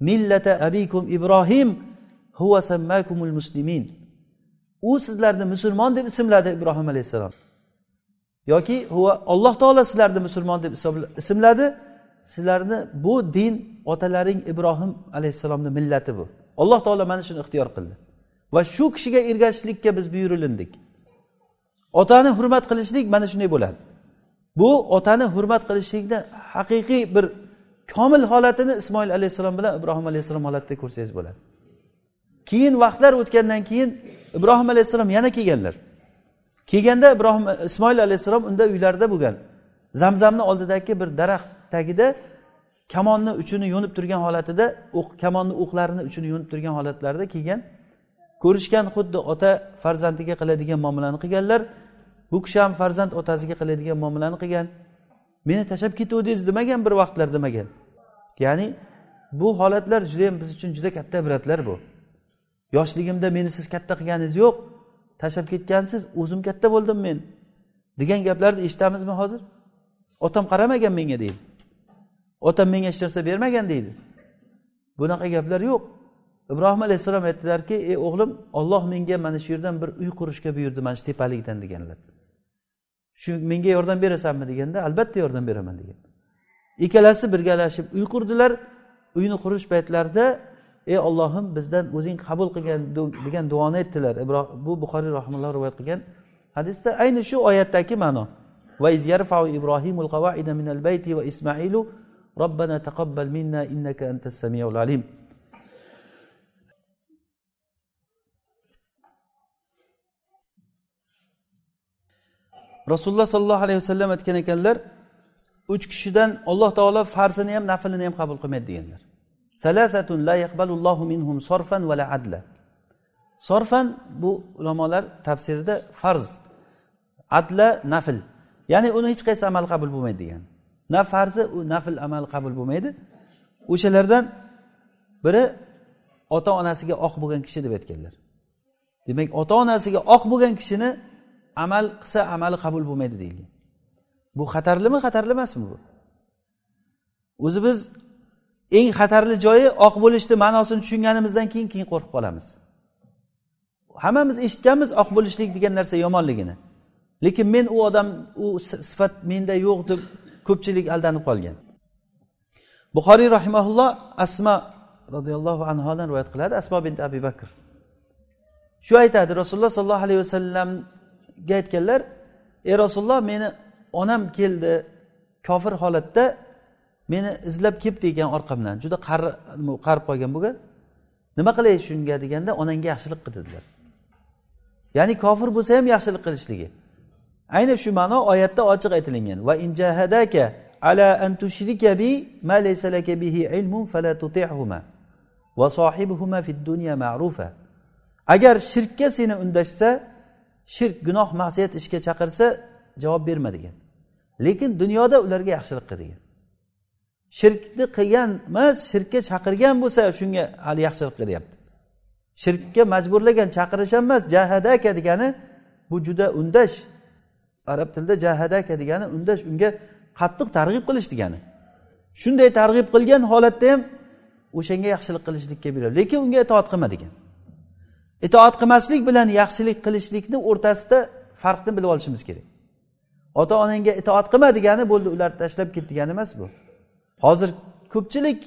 Millata abikum ibrohim huva sammakumul muslimin. U sizlarni musulmon deb ismladi ibrohim alayhissalom. Yoki huva alloh taolo sizlarni musulmon deb ismladi sizlarni bu din otalaring ibrohim alayhissalomni millati bu. Alloh taolo mana shuni ixtiyor qildi. Va shu kishiga ergashishlikka biz buyurilindik otani hurmat qilishlik mana shunday bo'ladi. Bu otani hurmat qilishlikni haqiqiy bir komil holatini ismoil alayhissalom bilan ibrohim alayhissalom holatida ko'rsangiz bo'ladi. Keyin vaqtlar o'tgandan keyin ibrohim alayhissalom yana kelganlar. Kelganda ibrohim ismoil alayhissalom unda uylarida bo'lgan. Zamzamni oldidagi bir daraxt tagida kamonni uchini yo'nib turgan holatida o'q kamonni o'qlarini uchini yo'nib turgan holatlarida kelgan. Ko'rishgan xuddi ota farzandiga qiladigan muomalani qilganlar. Bu kishi ham farzand otasiga qiladigan muomalani qilgan. Meni tashlab ketuvdingiz demagan bir vaqtlar demagan. Ya'ni bu holatlar judayam biz uchun juda katta ibratlar bu. Yoshligimda meni siz katta qilganingiz yo'q. Tashlab ketgansiz o'zim katta bo'ldim men. Degan gaplarni eshitamizmi hozir? Otam qaramagan menga deydi. Otam menga hech narsa bermagan deydi. Bunaqa gaplar yo'q. Ibrohim alayhissalom aytdilarki ey o'g'lim olloh menga mana shu yerdan bir uy qurishga buyurdi mana shu tepalikdan deganlar. Shu menga yordam berasanmi? deganda albatta yordam beraman degan. Ikkalasi birgalashib uy qurdilar. Uyni qurish paytlarida ey ollohim bizdan o'zing qabul qilgan degan duoni aytdilar. Bu buxoriy rahimulloh rivoyat qilgan hadisda ayni shu oyatdagi ma'no. Ibrohimul minal bayti va ismailu robbana taqabbal minna innaka antas samiul alim. Rasululloh sollallohu alayhi vasallam aytgan ekanlar uch kishidan alloh taolo farzini ham naflini ham qabul qilmaydi deganlar. Sorfan va adla. Sorfan bu ulamolar tafsirida farz. Adla nafl ya'ni uni hech qaysi amal qabul bo'lmaydi degan. Na farzi u nafl amal qabul bo'lmaydi. O'shalardan biri ota onasiga oq bo'lgan kishi deb aytganlar. Demak ota onasiga oq bo'lgan kishini amal qilsa amali qabul bo'lmaydi deyilgan. Bu xatarlimi xatarli emasmi bu? O'zi biz eng xatarli joyi oq bo'lishni ma'nosini tushunganimizdan keyin keyin qo'rqib qolamiz. Hammamiz eshitganmiz oq bo'lishlik degan narsa yomonligini. Lekin men u odam u sifat menda yo'q deb ko'pchilik aldanib qolgan. Buxoriy rahimaulloh asma roziyallohu anhudan rivoyat qiladi. Asmo bin abi bakr. Shu aytadi rasululloh sollallohu alayhi vasallamga aytganlar ey rasululloh meni onam keldi kofir holatda meni izlab kelibdi ekan orqamdan juda qarib qolgan bo'lgan nima qilay shunga deganda onangga yaxshilik qil dedilar. Ya'ni kofir bo'lsa ham yaxshilik qilishligi. Ayni shu ma'no oyatda ochiq aytilingan. Va injahadaka ala an tushrika bi ma laysa laka bihi ilmun fala tuti'huma va sohibuhuma fid dunya ma'rufa. Agar shirkka seni undashsa shirk gunoh ma'siyat ishga chaqirsa javob berma degan. Lekin dunyoda ularga yaxshilik qil degan. Shirkni qilgan emas shirkka chaqirgan bo'lsa shunga hali yaxshilik qilyapti. Shirkka majburlagan chaqirish ham emas jahadaka degani bu juda undash arab tilida jahadaka degani undash unga qattiq targ'ib qilish degani. Shunday targ'ib qilgan holatda ham o'shanga yaxshilik qilishlikka beradi lekin unga itoat qilma degan. Itoat qilmaslik bilan yaxshilik qilishlikni o'rtasida farqni bilib olishimiz kerak. Ota onangga itoat qilma degani bo'ldi ular tashlab ket degani emas bu. Hozir ko'pchilik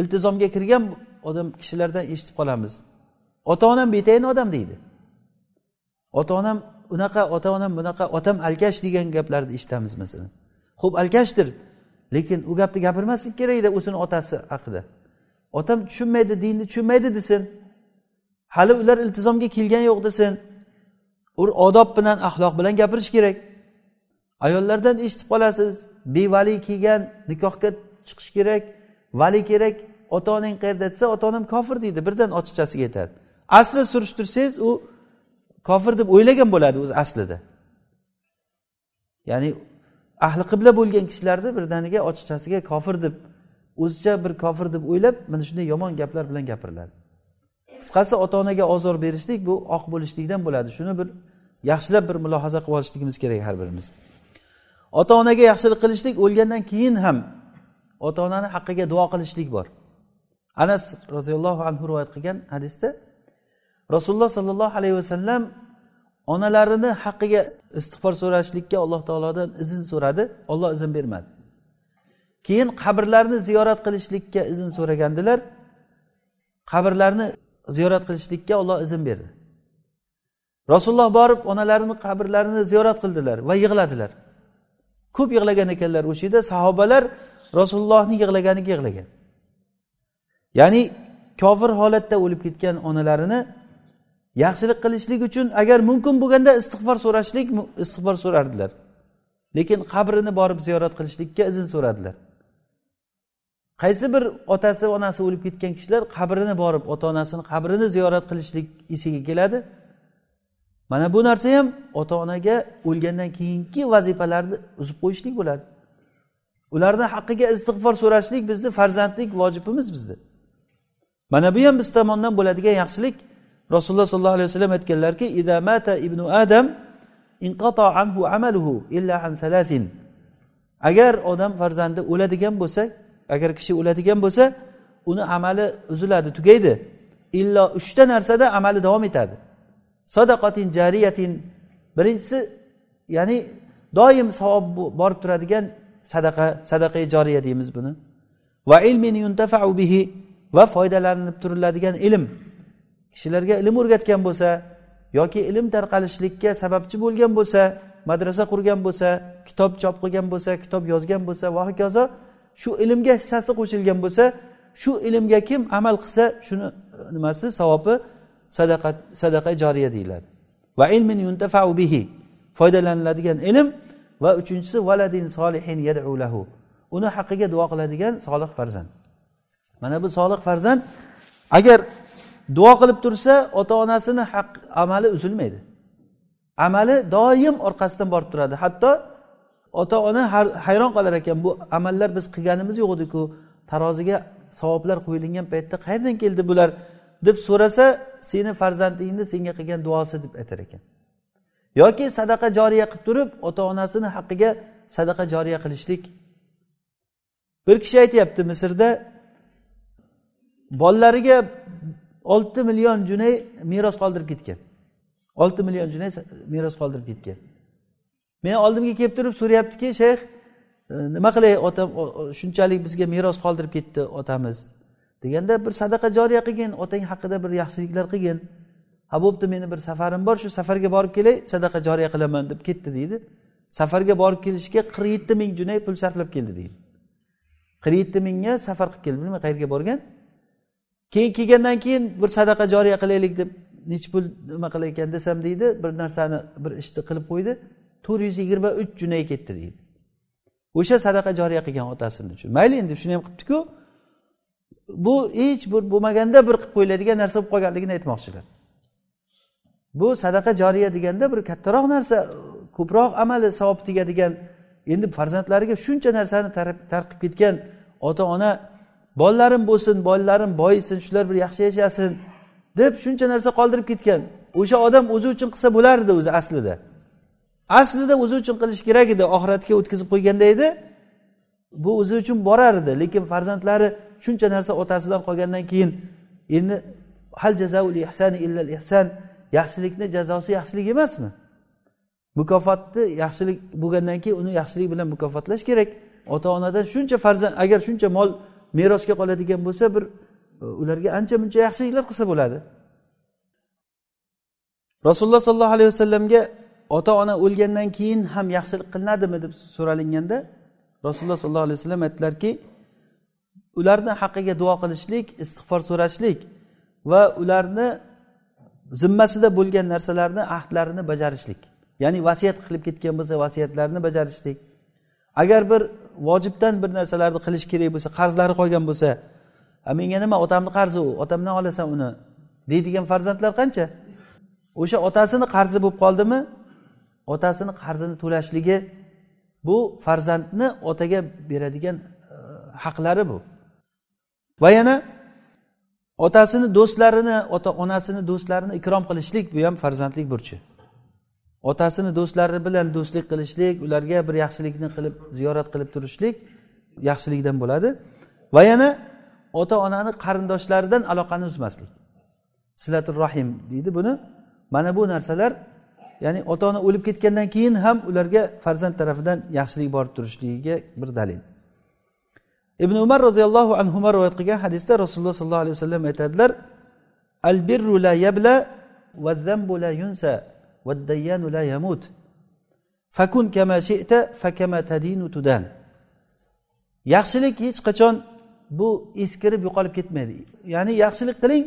iltizomga kirgan odam kishilardan eshitib qolamiz. Ota onam betayin odam deydi. Ota onam unaqa ota onam bunaqa otam alkash degan gaplarni eshitamiz masalan. Ho'p alkashdir lekin u gapni gapirmaslik kerakda o'zini otasi haqida. Otam tushunmaydi dinni tushunmaydi desin. Hali ular iltizomga kelgani yo'q desin. Odob bilan axloq bilan gapirish kerak. Ayollardan eshitib qolasiz. Bevali kelgan nikohga chiqish kerak vali kerak ota onang qayerda desa ota onam kofir deydi birdan ochiqchasiga aytadi. Asli surishtirsangiz u kofir deb o'ylagan bo'ladi o'zi aslida. Ya'ni ahli qibla bo'lgan kishilarni birdaniga ochiqchasiga kofir deb o'zicha bir kofir deb o'ylab mana shunday yomon gaplar bilan gapiriladi. Qisqasi ota onaga ozor berishlik bu oq bo'lishlikdan bo'ladi. Shuni bir yaxshilab bir mulohaza qilib olishligimiz kerak har birimiz. Ota onaga yaxshilik qilishlik o'lgandan keyin ham ota onani haqqiga duo qilishlik bor. Anas roziyallohu anhu rivoyat qilgan hadisda rasululloh sollallohu alayhi vasallam onalarini haqqiga istig'for so'rashlikka alloh taolodan izn so'radi. Olloh izn bermadi. Keyin qabrlarni ziyorat qilishlikka izn so'ragandilar. Qabrlarni ziyorat qilishlikka olloh izn berdi. Rasululloh borib onalarini qabrlarini ziyorat qildilar va yig'ladilar. Ko'p yig'lagan ekanlar o'sha yerda sahobalar rasulullohni yig'laganiga yig'lagan. Ya'ni kofir holatda o'lib ketgan onalarini yaxshilik qilishlik uchun agar mumkin bo'lganda istig'for so'rashlik istig'for so'rardilar. Lekin qabrini borib ziyorat qilishlikka izn so'radilar. Qaysi bir otasi onasi o'lib ketgan kishilar qabrini borib ota onasini qabrini ziyorat qilishlik esiga keladi. Mana bu narsa ham ota onaga o'lgandan keyingi vazifalarni uzib qo'yishlik bo'ladi. Ularni haqqiga istig'for so'rashlik bizni farzandlik vojibimiz bizni mana bu ham biz tomondan bo'ladigan yaxshilik. Rasululloh sollallohu alayhi vasallam aytganlarki mata ibnu adam inqato anhu amaluhu illa an thalathin. Agar odam farzandi o'ladigan bo'lsa agar kishi o'ladigan bo'lsa uni amali uziladi tugaydi. Illo uchta narsada amali davom etadi. Sadaqatin jariyatin. Birinchisi ya'ni doim savob borib turadigan sadaqa sadaqa joriya deymiz buni. Va ilmin yuntafau bihi va foydalanib turiladigan ilm. Kishilarga ilm o'rgatgan bo'lsa yoki ilm tarqalishlikka sababchi bo'lgan bo'lsa madrasa qurgan bo'lsa kitob chop qilgan bo'lsa kitob yozgan bo'lsa va hokazo shu ilmga hissasi qo'shilgan bo'lsa shu ilmga kim amal qilsa shuni nimasi savobi sadaqa sadaqa joriya deyiladi. Va ilmin yuntafau bihi foydalaniladigan ilm va uchinchisi valadin solihin yadu lahu. Uni haqqiga duo qiladigan solih farzand. Mana bu solih farzand agar duo qilib tursa ota onasini haq amali uzilmaydi. Amali doim orqasidan borib turadi. Hatto ota ona hayron qolar ekan bu amallar biz qilganimiz yo'q ediku taroziga savoblar qo'yilgan paytda qayerdan keldi bular deb so'rasa seni farzandingni senga qilgan duosi deb aytar ekan. Yoki sadaqa joriya qilib turib ota onasini haqqiga sadaqa joriya qilishlik. Bir kishi aytyapti misrda bolalariga olti million junay meros qoldirib ketgan. Olti million junay meros qoldirib ketgan. Men oldimga kelib turib so'rayaptiki shayx e, nima qilay otam shunchalik bizga meros qoldirib ketdi otamiz? Deganda bir sadaqa joriya qilgin otang haqida bir yaxshiliklar qilgin. Ha bo'pti meni bir safarim bor shu safarga borib kelay sadaqa joriya qilaman deb ketdi deydi. Safarga borib kelishga qirq yetti ming junay pul sarflab keldi deydi. Qirq yetti mingga safar qilib keldi bilmay qayerga borgan. Keyin kelgandan keyin bir sadaqa joriya qilaylik deb nechi pul nima qilar ekan desam deydi bir narsani bir ishni qilib qo'ydi. to'rt yuz yigirma uch junay ketdi deydi. O'sha sadaqa joriya qilgan otasini uchun. Mayli endi shuni ham qilibdiku. Bu hech bir bo'lmaganda bir qilib qo'yiladigan narsa bo'lib qolganligini aytmoqchilar. Bu sadaqa joriya deganda bir kattaroq narsa ko'proq amali savob tegadigan endi farzandlariga shuncha narsani tarqib ketgan ota ona bolalarim bo'lsin bolalarim boyisin shular bir yaxshi yashasin deb shuncha narsa qoldirib ketgan. O'sha odam o'zi uchun qilsa bo'lardi o'zi aslida. Aslida o'zi uchun qilish kerak edi oxiratga o'tkazib qo'yganda edi. Bu o'zi uchun borardi lekin farzandlari shuncha narsa otasidan qolgandan keyin endi hal jazaul ihsani illal ihsan yaxshilikni jazosi yaxshilik emasmi? Mukofotni yaxshilik bo'lgandan keyin uni yaxshilik bilan mukofotlash kerak. Ota onadan shuncha farzand agar shuncha mol merosga qoladigan bo'lsa bir e, ularga ancha muncha yaxshiliklar qilsa bo'ladi. Rasululloh sollallohu alayhi vasallamga ota ona o'lgandan keyin ham yaxshilik qilinadimi deb so'ralinganda rasululloh sollallohu alayhi vasallam aytdilarki ularni haqqiga duo qilishlik istig'for so'rashlik va ularni zimmasida bo'lgan narsalarni ahdlarini bajarishlik. Ya'ni vasiyat qilib ketgan bo'lsa vasiyatlarini bajarishlik. Agar bir vojibdan bir narsalarni qilish kerak bo'lsa qarzlari qolgan bo'lsa menga nima otamni qarzi u otamdan olasan uni deydigan farzandlar qancha? O'sha otasini qarzi bo'lib qoldimi? Otasini qarzini to'lashligi bu farzandni otaga beradigan e, haqlari bu. Va yana otasini do'stlarini ota onasini do'stlarini ikrom qilishlik bu ham farzandlik burchi. Otasini do'stlari bilan do'stlik qilishlik ularga bir yaxshilikni qilib ziyorat qilib turishlik yaxshilikdan bo'ladi. Va yana ota onani qarindoshlaridan aloqani uzmaslik. Silatul rahim deydi buni. Mana bu narsalar ya'ni ota ona o'lib ketgandan keyin ham ularga farzand tarafidan yaxshilik borib turishligiga bir dalil. ibn umar roziyallohu anhu rivoyat qilgan hadisda rasululloh sollallohu alayhi vasallam aytadilar al birru la yabla va zambu la yunsa va dayyanu la yamut. Fakun kama shi'ta fa kama tadinu tudan. Yaxshilik hech qachon bu eskirib yo'qolib ketmaydi. Ya'ni yaxshilik qiling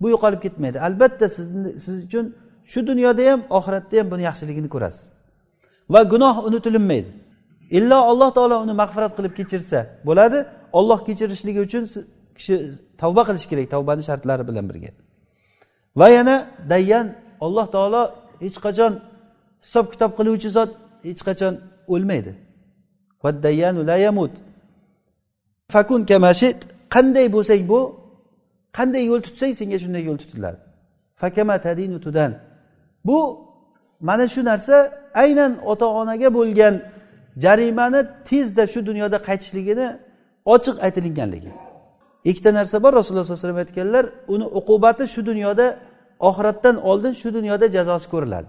bu yo'qolib ketmaydi. Albatta sizni siz uchun shu dunyoda ham oxiratda ham buni yaxshiligini ko'rasiz. Va gunoh unutilinmaydi. Illo alloh taolo uni mag'firat qilib kechirsa bo'ladi olloh kechirishligi uchun kishi tavba qilish kerak tavbani shartlari bilan birga. Va yana dayyan alloh taolo hech qachon hisob kitob qiluvchi zot hech qachon o'lmaydi. Fakun kamashit qanday bo'lsang bu qanday yo'l tutsang senga shunday yo'l tutiladi fakama tadinu tudan. Bu mana shu narsa aynan ota onaga bo'lgan jarimani tezda shu dunyoda qaytishligini ochiq aytilinganligi. Ikkita narsa bor rasululloh sallallohu alayhi vasallam aytganlar uni uqubati shu dunyoda oxiratdan oldin shu dunyoda jazosi ko'riladi.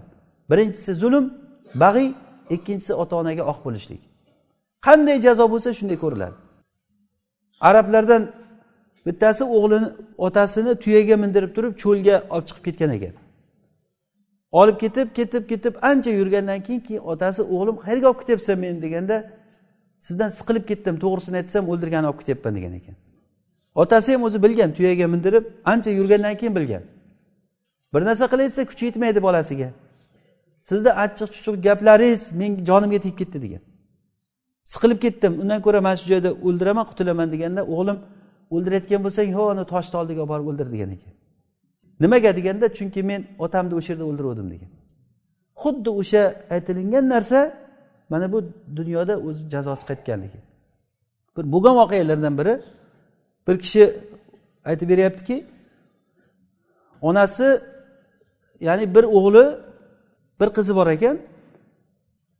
Birinchisi zulm bag'iy ikkinchisi ota onaga oq bo'lishlik. Qanday jazo bo'lsa shunday ko'riladi. Arablardan bittasi o'g'lini otasini tuyaga mindirib turib cho'lga olib chiqib ketgan ekan. Olib ketib ketib ketib ancha yurgandan keyin keyin otasi o'g'lim qayerga olib ketyapsan meni? deganda sizdan siqilib ketdim to'g'risini aytsam o'ldirgani olib ketyapman degan ekan. Otasi ham o'zi bilgan tuyaga mindirib ancha yurgandan keyin bilgan. Bir narsa qilayotsa kuchi yetmaydi bolasiga. Sizni achchiq chuchuq gaplaringiz menga jonimga tegib ketdi degan. Siqilib ketdim undan ko'ra mana shu joyda o'ldiraman qutulaman deganda o'g'lim o'ldirayotgan bo'lsang ho ana toshni oldiga olib borib o'ldir degan ekan. Nimaga deganda chunki men otamni o'sha yerda o'ldirgandim degan. Xuddi o'sha aytilingan narsa mana bu dunyoda o'zi jazosi qaytganligi. Bir bo'lgan voqealardan biri bir kishi aytib beryaptiki onasi ya'ni bir o'g'li bir qizi bor ekan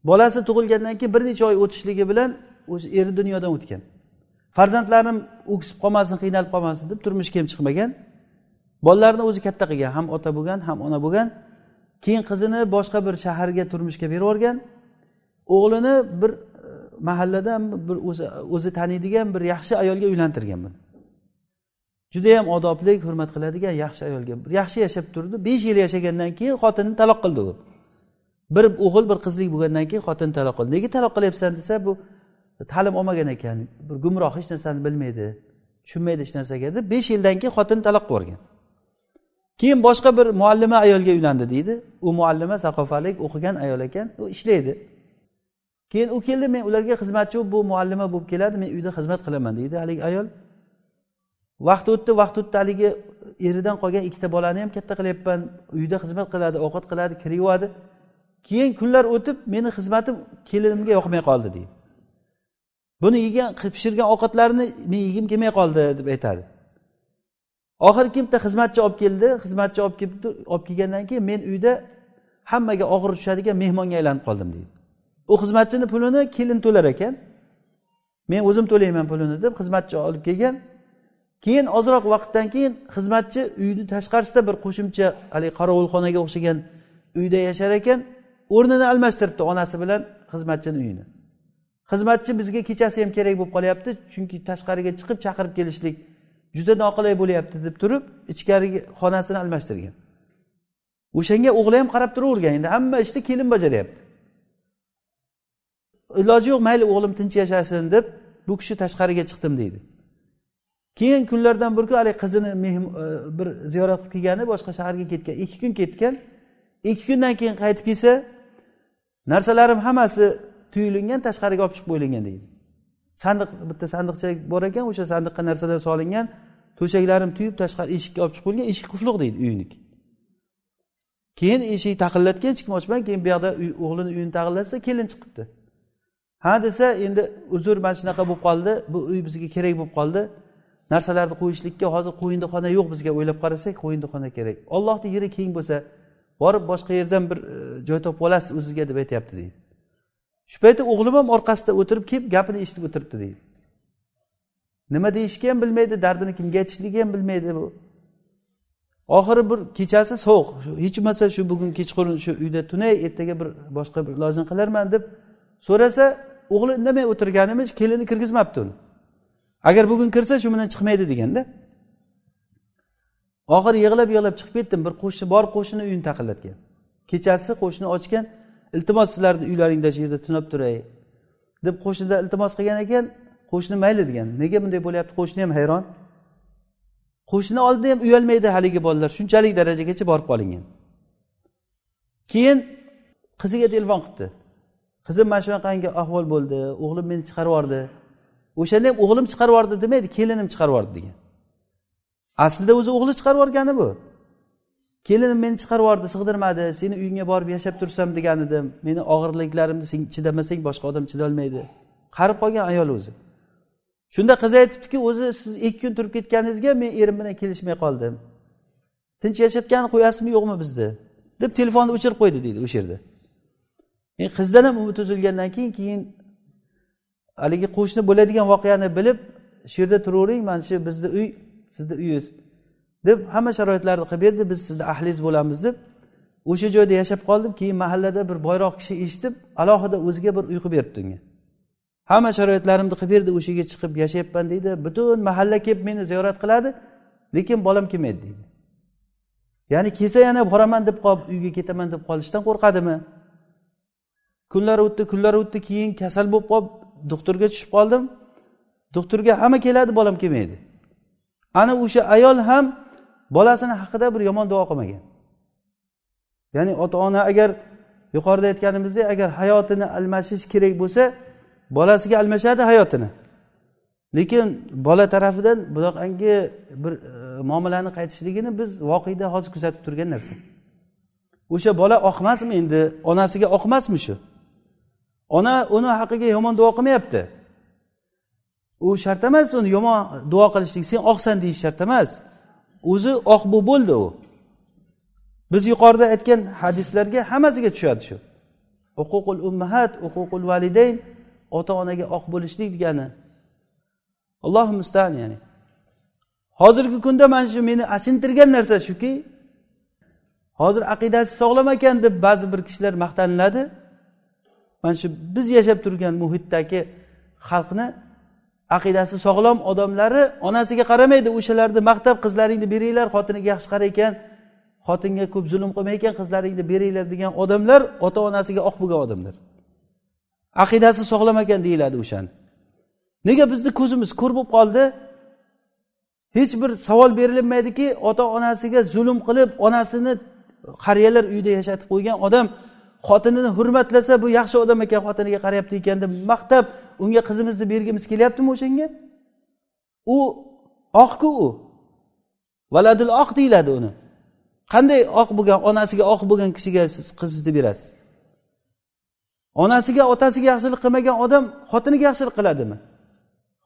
bolasi tug'ilgandan keyin bir necha oy o'tishligi bilan o'sha eri dunyodan o'tgan. Farzandlarim o'ksib qolmasin qiynalib qolmasin deb turmushga ham chiqmagan. Bolalarini o'zi katta qilgan. Ham ota bo'lgan ham ona bo'lgan. Keyin qizini boshqa bir shaharga turmushga berib yuborgan o'g'lini bir e, mahalladan bir o'zi taniydigan bir yaxshi ayolga uylantirgan buni. Judayam odobli hurmat qiladigan yaxshi ayolga. Yaxshi yashab turdi. Besh yil yashagandan keyin xotinini taloq qildi u. Bir o'g'il bir qizlik bo'lgandan keyin xotinni taloq qildi. Nega taloq qilyapsan desa bu ta'lim olmagan ekan. Bir gumroh hech narsani bilmaydi tushunmaydi hech narsaga deb besh yildan keyin xotinni taloq qilib yuborgan. Keyin boshqa bir muallima ayolga uylandi deydi. U muallima saqofalik o'qigan ayol ekan u ishlaydi. Keyin u keldi men ularga xizmatchi bu muallima bo'lib keladi men uyda xizmat qilaman deydi haligi ayol. Vaqt o'tdi vaqt o'tdi haligi eridan qolgan ikkita bolani ham katta qilyapman uyda xizmat qiladi ovqat qiladi kir yuvadi keyin kunlar o'tib meni xizmatim kelinimga yoqmay qoldi deydi. Buni yegan pishirgan ovqatlarini men yegim kelmay qoldi deb aytadi. Oxiri bitta xizmatchi olib keldi xizmatchi olib kelib olib kelgandan keyin men uyda hammaga og'ir tushadigan mehmonga aylanib qoldim deydi. U xizmatchini pulini kelin to'lar ekan. Men o'zim to'layman pulini deb xizmatchi olib kelgan. Keyin ozroq vaqtdan keyin xizmatchi uyni tashqarisida bir qo'shimcha haligi qorovulxonaga o'xshagan uyda yashar ekan o'rnini almashtiribdi onasi bilan xizmatchini uyini. Xizmatchi bizga kechasi ham kerak bo'lib qolyapti chunki tashqariga chiqib chaqirib kelishlik juda noqulay bo'lyapti deb turib ichkarigi xonasini almashtirgan. O'shanga o'g'li ham qarab turavergan endi hamma ishni kelin bajaryapti. Iloji yo'q mayli o'g'lim tinch yashasin deb bu kishi tashqariga chiqdim deydi. Keyin kunlardan bir kun haligi qizini e, bir ziyorat qilib kelgani boshqa shaharga ketgan ikki kun ketgan. Ikki kundan keyin qaytib kelsa narsalarim hammasi tuyulingan tashqariga olib chiqib qo'yilgan deydi. Sandiq bitta sandiqcha bor ekan o'sha sandiqqa narsalar solingan to'shaklarim tuyib tashqari eshikka olib chiqib qo'yilgan eshik qufliq deydi uyiniki keyin eshik taqillatgan hech kim ochmagan keyin bu yoqda o'g'lini uyini taqillatsa kelin chiqibdi. Ha desa endi uzr mana shunaqa bo'lib qoldi bu uy bizga kerak bo'lib qoldi. Narsalarni qo'yishlikka hozir qo'yindixona yo'q bizga o'ylab qarasak qo'yindixona kerak. Ollohni yeri keng bo'lsa borib boshqa yerdan bir e, joy topib olasiz o'zizga deb aytyapti deydi. Shu paytda o'g'lim ham orqasida o'tirib kelib gapini eshitib o'tiribdi deydi. Nima deyishni ham bilmaydi dardini kimga aytishligini ham bilmaydi bu. Oxiri bir kechasi sovuq. Hech bo'lmasa shu bugun kechqurun shu uyda tunay ertaga bir boshqa bir ilojini qilarman deb so'rasa o'g'li indamay o'tirganimiz kelini kirgizmabdi uni. Agar bugun kirsa shu bilan chiqmaydi deganda. Oxiri yig'lab yig'lab chiqib ketdim bir qo'shni bor qo'shni uyini taqillatgan. Kechasi qo'shni ochgan iltimos sizlarni uylaringda shu yerda tunab turay deb qo'shnidan iltimos qilgan ekan qo'shni mayli degan. Nega bunday bo'lyapti? Qo'shni ham hayron. Qo'shni oldida ham uyalmaydi haligi bolalar shunchalik darajagacha borib qolingan. Keyin qiziga telefon qilibdi. Qizim mana shunaqangi ahvol bo'ldi o'g'lim meni chiqarib yubordi. O'shanda ham o'g'lim chiqarib yubordi demaydi kelinim chiqarib yubordi degan. Aslida o'zi o'g'li chiqarib yuborgani bu. Kelinim meni chiqarib yubordi sig'dirmadi seni uyingga borib yashab tursam degan edim. Meni og'irliklarimni sen chidamasang boshqa odam chidolmaydi. Qarib qolgan ayol o'zi. Shunda qiz aytibdiki o'zi siz ikki kun turib ketganingizga men erim bilan kelishmay qoldim. Tinch yashatgan qo'yasizmi yo'qmi bizni deb telefonni o'chirib qo'ydi deydi o'sha yerda endi qizdan ham umid uzilgandan keyin keyin haligi qo'shni bo'ladigan voqeani bilib shu yerda turavering mana shu bizni uy sizni uyingiz. Deb hamma sharoitlarni qilib berdi. Biz sizni ahlingiz bo'lamiz deb. O'sha joyda yashab qoldim keyin mahallada bir boyroq kishi eshitib alohida o'ziga bir uy qilib beribdi unga hamma sharoitlarimni qilib berdi o'sha yerga chiqib yashayapman deydi. Butun mahalla kelib meni ziyorat qiladi lekin bolam kelmaydi deydi. Ya'ni kelsa yana boraman deb qolib uyga ketaman deb qolishdan qo'rqadimi? Kunlar o'tdi kunlar o'tdi keyin kasal bo'lib qolib doktorga tushib qoldim. Doktorga hamma keladi bolam kelmaydi. Ana o'sha ayol ham bolasini haqida bir yomon duo qilmagan. Ya'ni ota ona agar yuqorida aytganimizdek agar hayotini almashish kerak bo'lsa bolasiga almashadi hayotini. Lekin bola tarafidan bunaqangi bir e, muomalani qaytishligini biz voqeda hozir kuzatib turgan narsa. O'sha bola oqmasmi endi? Onasiga oqmasmi shu? Ona uni haqqiga yomon duo qilmayapti. U shart emas uni yomon duo qilishlik sen oqsan deyish shart emas. O'zi oq bu bo'ldi u. Biz yuqorida aytgan hadislarga hammasiga tushadi shu. Uququl ummahat uququl validayn ota onaga oq bo'lishlik degani. Allohu mustaan ya'ni. Hozirgi kunda mana shu meni achintirgan narsa shuki hozir aqidasi sog'lom ekan deb ba'zi bir kishilar maqtaniladi. Mana shu biz yashab turgan muhitdagi xalqni aqidasi sog'lom odamlari onasiga qaramaydi o'shalarni maqtab qizlaringni beringlar xotiniga yaxshi qarar ekan xotinga ko'p zulm qilmay ekan qizlaringni beringlar degan odamlar ota onasiga oq bo'lgan odamlar. Aqidasi sog'lom ekan deyiladi o'shani. Nega bizni ko'zimiz ko'r bo'lib qoldi? Hech bir savol berilinmaydiki ota onasiga zulm qilib onasini qariyalar uyida yashatib qo'ygan odam xotinini hurmatlasa bu yaxshi odam ekan xotiniga qarayapti ekan deb maqtab unga qizimizni bergimiz kelyaptimi o'shanga? U oqku u. Valadil oq deyiladi uni. Qanday oq bo'lgan onasiga oq bo'lgan kishiga siz qizingizni berasiz? Onasiga otasiga yaxshilik qilmagan odam xotiniga yaxshilik qiladimi?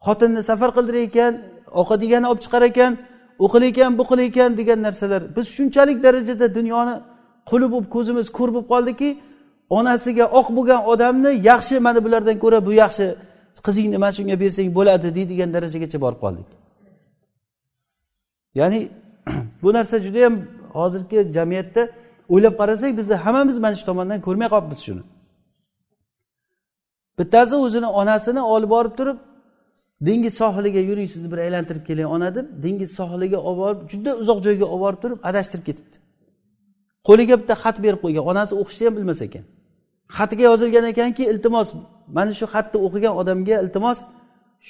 Xotinni safar qildirar ekan ovqatigani olib chiqar ekan u qil ekan bu qil ekan degan narsalar. Biz shunchalik darajada dunyoni quli bo'lib ko'zimiz ko'r bo'lib qoldiki onasiga oq bo'lgan odamni yaxshi mana bulardan ko'ra bu yaxshi qizingni mana shunga bersang bo'ladi deydigan darajagacha borib qoldik. Ya'ni bu narsa judayam hozirgi jamiyatda o'ylab qarasak bizni hammamiz mana shu tomondan ko'rmay qolibmiz shuni. Bittasi o'zini onasini olib borib turib dengiz sohiliga yuring sizni bir aylantirib keling ona deb dengiz sohiliga olib borib juda uzoq joyga olib borib turib adashtirib ketibdi. Qo'liga bitta xat berib qo'ygan onasi o'qishni ham bilmas ekan. Xatiga yozilgan ekanki iltimos mana shu xatni o'qigan odamga iltimos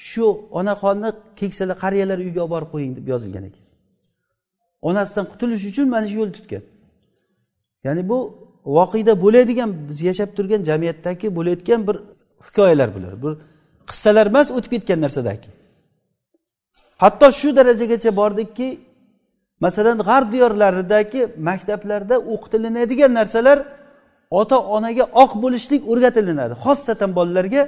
shu onaxonni keksalar qariyalar uyiga olib borib qo'ying deb yozilgan ekan. Onasidan qutulish uchun mana shu yo'lni tutgan. Ya'ni bu voqeda bo'ladigan biz yashab turgan jamiyatdagi bo'layotgan bir hikoyalar bular. Bir qissalar emas o'tib ketgan narsadagi. Hatto shu darajagacha bordikki masalan g'arb diyorlaridagi maktablarda o'qitilinadigan narsalar ota onaga oq bo'lishlik o'rgatilinadi xossatan bolalarga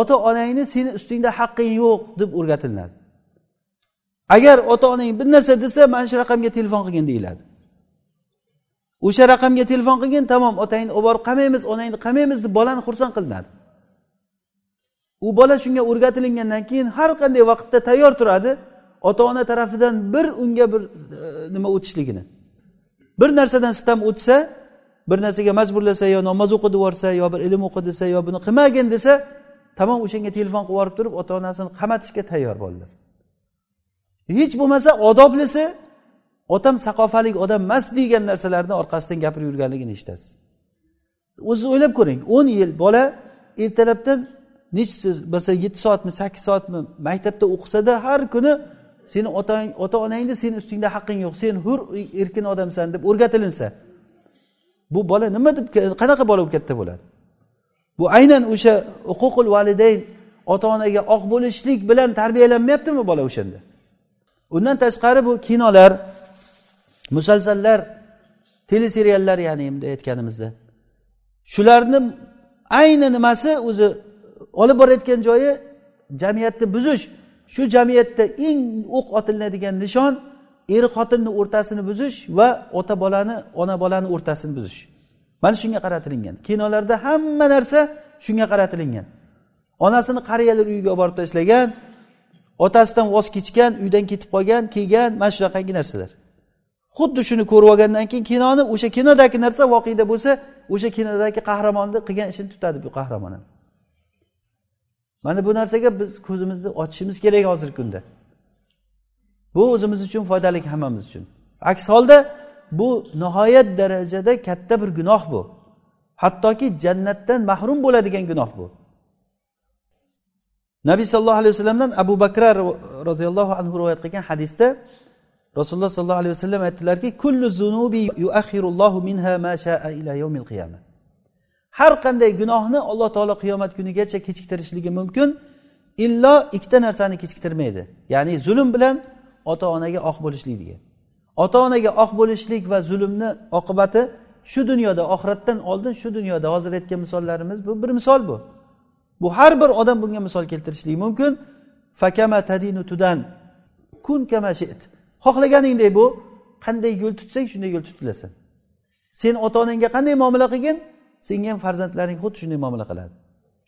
ota onangni seni ustingda haqqing yo'q deb o'rgatilinadi agar ota onang bir narsa desa mana shu raqamga telefon qilgin deyiladi. O'sha raqamga telefon qilgin tamom otangni olib borib qamaymiz onangni qamaymiz deb bolani xursand qilinadi. U bola shunga o'rgatilingandan keyin har qanday vaqtda tayyor turadi. Ota ona tarafidan bir unga bir e, nima o'tishligini. Bir narsadan sitam o'tsa bir narsaga majburlasa yo namoz o'qi yuborsa yo bir ilm o'qi desa yo buni qilmagin desa tamom o'shanga telefon qilib yuborib turib ota onasini qamatishga tayyor bo'ldilar hech bo'lmasa odoblisi otam saqofalik odam emas degan narsalarni orqasidan gapirib yurganligini eshitasiz. O'zingiz o'ylab ko'ring o'n yil bola ertalabdan nechi masalan yetti soatmi sakkiz soatmi maktabda o'qisada har kuni seni otang ota onangni seni ustingda haqqing yo'q. Sen hur erkin odamsan deb o'rgatilinsa bu bola nima deb qanaqa bola bo'lib katta bo'ladi? Bu aynan o'sha huququl validayn ota onaga oq bo'lishlik bilan tarbiyalanmayaptimi bola o'shanda? Undan tashqari bu kinolar musalsallar teleseriallar ya'ni bunday aytganimizda. Shularni ayni nimasi o'zi olib borayotgan joyi jamiyatni buzish shu jamiyatda eng o'q otilinadigan nishon er xotinni o'rtasini buzish va ota bolani ona bolani o'rtasini buzish. Mana shunga qaratilingan. Kinolarda hamma narsa shunga qaratilingan. Onasini qariyalar uyiga olib borib tashlagan otasidan voz kechgan uydan ketib qolgan kelgan mana shunaqangi narsalar. Xuddi shuni ko'rib olgandan keyin kinoni o'sha kinodagi narsa voqeda bo'lsa o'sha kinodagi qahramonni qilgan ishini tutadi bu qahramon. ham mana bu narsaga biz ko'zimizni ochishimiz kerak hozirgi kunda. Bu o'zimiz uchun foydali hammamiz uchun. Aks holda bu nihoyat darajada katta bir gunoh bu. Hattoki jannatdan mahrum bo'ladigan gunoh bu. Nabiy sollallohu alayhi vasallamdan abu bakr roziyallohu anhu rivoyat qilgan hadisda rasululloh sollallohu alayhi vasallam aytdilarki kullu zunubi yuaxirullohu minha ma shaa ila yawmil qiyamah. Har qanday gunohni alloh taolo qiyomat kunigacha kechiktirishligi mumkin illo ikkita narsani kechiktirmaydi. Ya'ni zulm bilan ota onaga oq bo'lishlik degan ota onaga oq bo'lishlik va zulmni oqibati shu dunyoda oxiratdan oldin shu dunyoda hozir aytgan misollarimiz bu bir misol bu. Bu har bir odam bunga misol keltirishligi mumkin. Fakama tadinu tudan. Kun kama shit. Xohlaganingdek bu qanday yo'l tutsang shunday yo'l tutilasan sen ota onangga qanday muomala qilgin? Senga ham farzandlaring xuddi shunday muomala qiladi.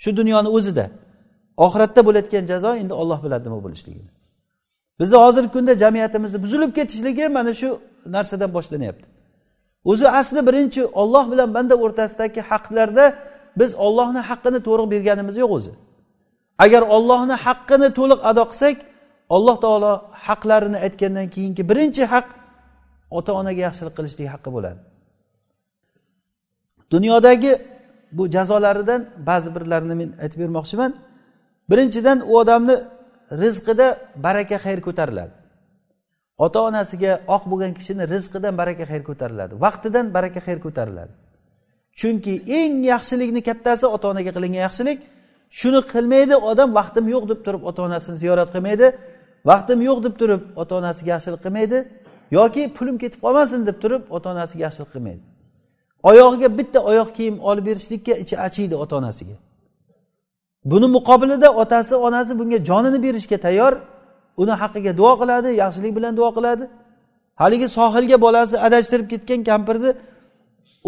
Shu dunyoni o'zida. Oxiratda bo'layotgan jazo endi olloh biladi nima bo'lishligini. Bizni hozirgi kunda jamiyatimizni buzilib ketishligi mana shu narsadan boshlanyapti. O'zi asli birinchi olloh bilan banda o'rtasidagi haqlarda biz ollohni haqqini to'liq berganimiz yo'q o'zi. Agar ollohni haqqini to'liq ado qilsak alloh taolo haqlarini aytgandan keyingi birinchi haq ota onaga yaxshilik qilishlik haqqi bo'ladi. Dunyodagi bu jazolaridan ba'zi birlarini men aytib bermoqchiman. Birinchidan u odamni rizqida baraka xayr ko'tariladi. Ota onasiga oq bo'lgan kishini rizqidan baraka xayr ko'tariladi. Vaqtidan baraka xayr ko'tariladi. Chunki eng yaxshilikni kattasi ota onaga qilingan yaxshilik shuni qilmaydi odam vaqtim yo'q deb turib ota onasini ziyorat qilmaydi vaqtim yo'q deb turib ota onasiga yaxshilik qilmaydi yoki pulim ketib qolmasin deb turib ota onasiga yaxshilik qilmaydi. Oyog'iga bitta oyoq kiyim olib berishlikka ichi achiydi ota onasiga buni muqobilida otasi onasi bunga jonini berishga tayyor. Uni haqqiga duo qiladi yaxshilik bilan duo qiladi. Haligi sohilga bolasi adashtirib ketgan kampirni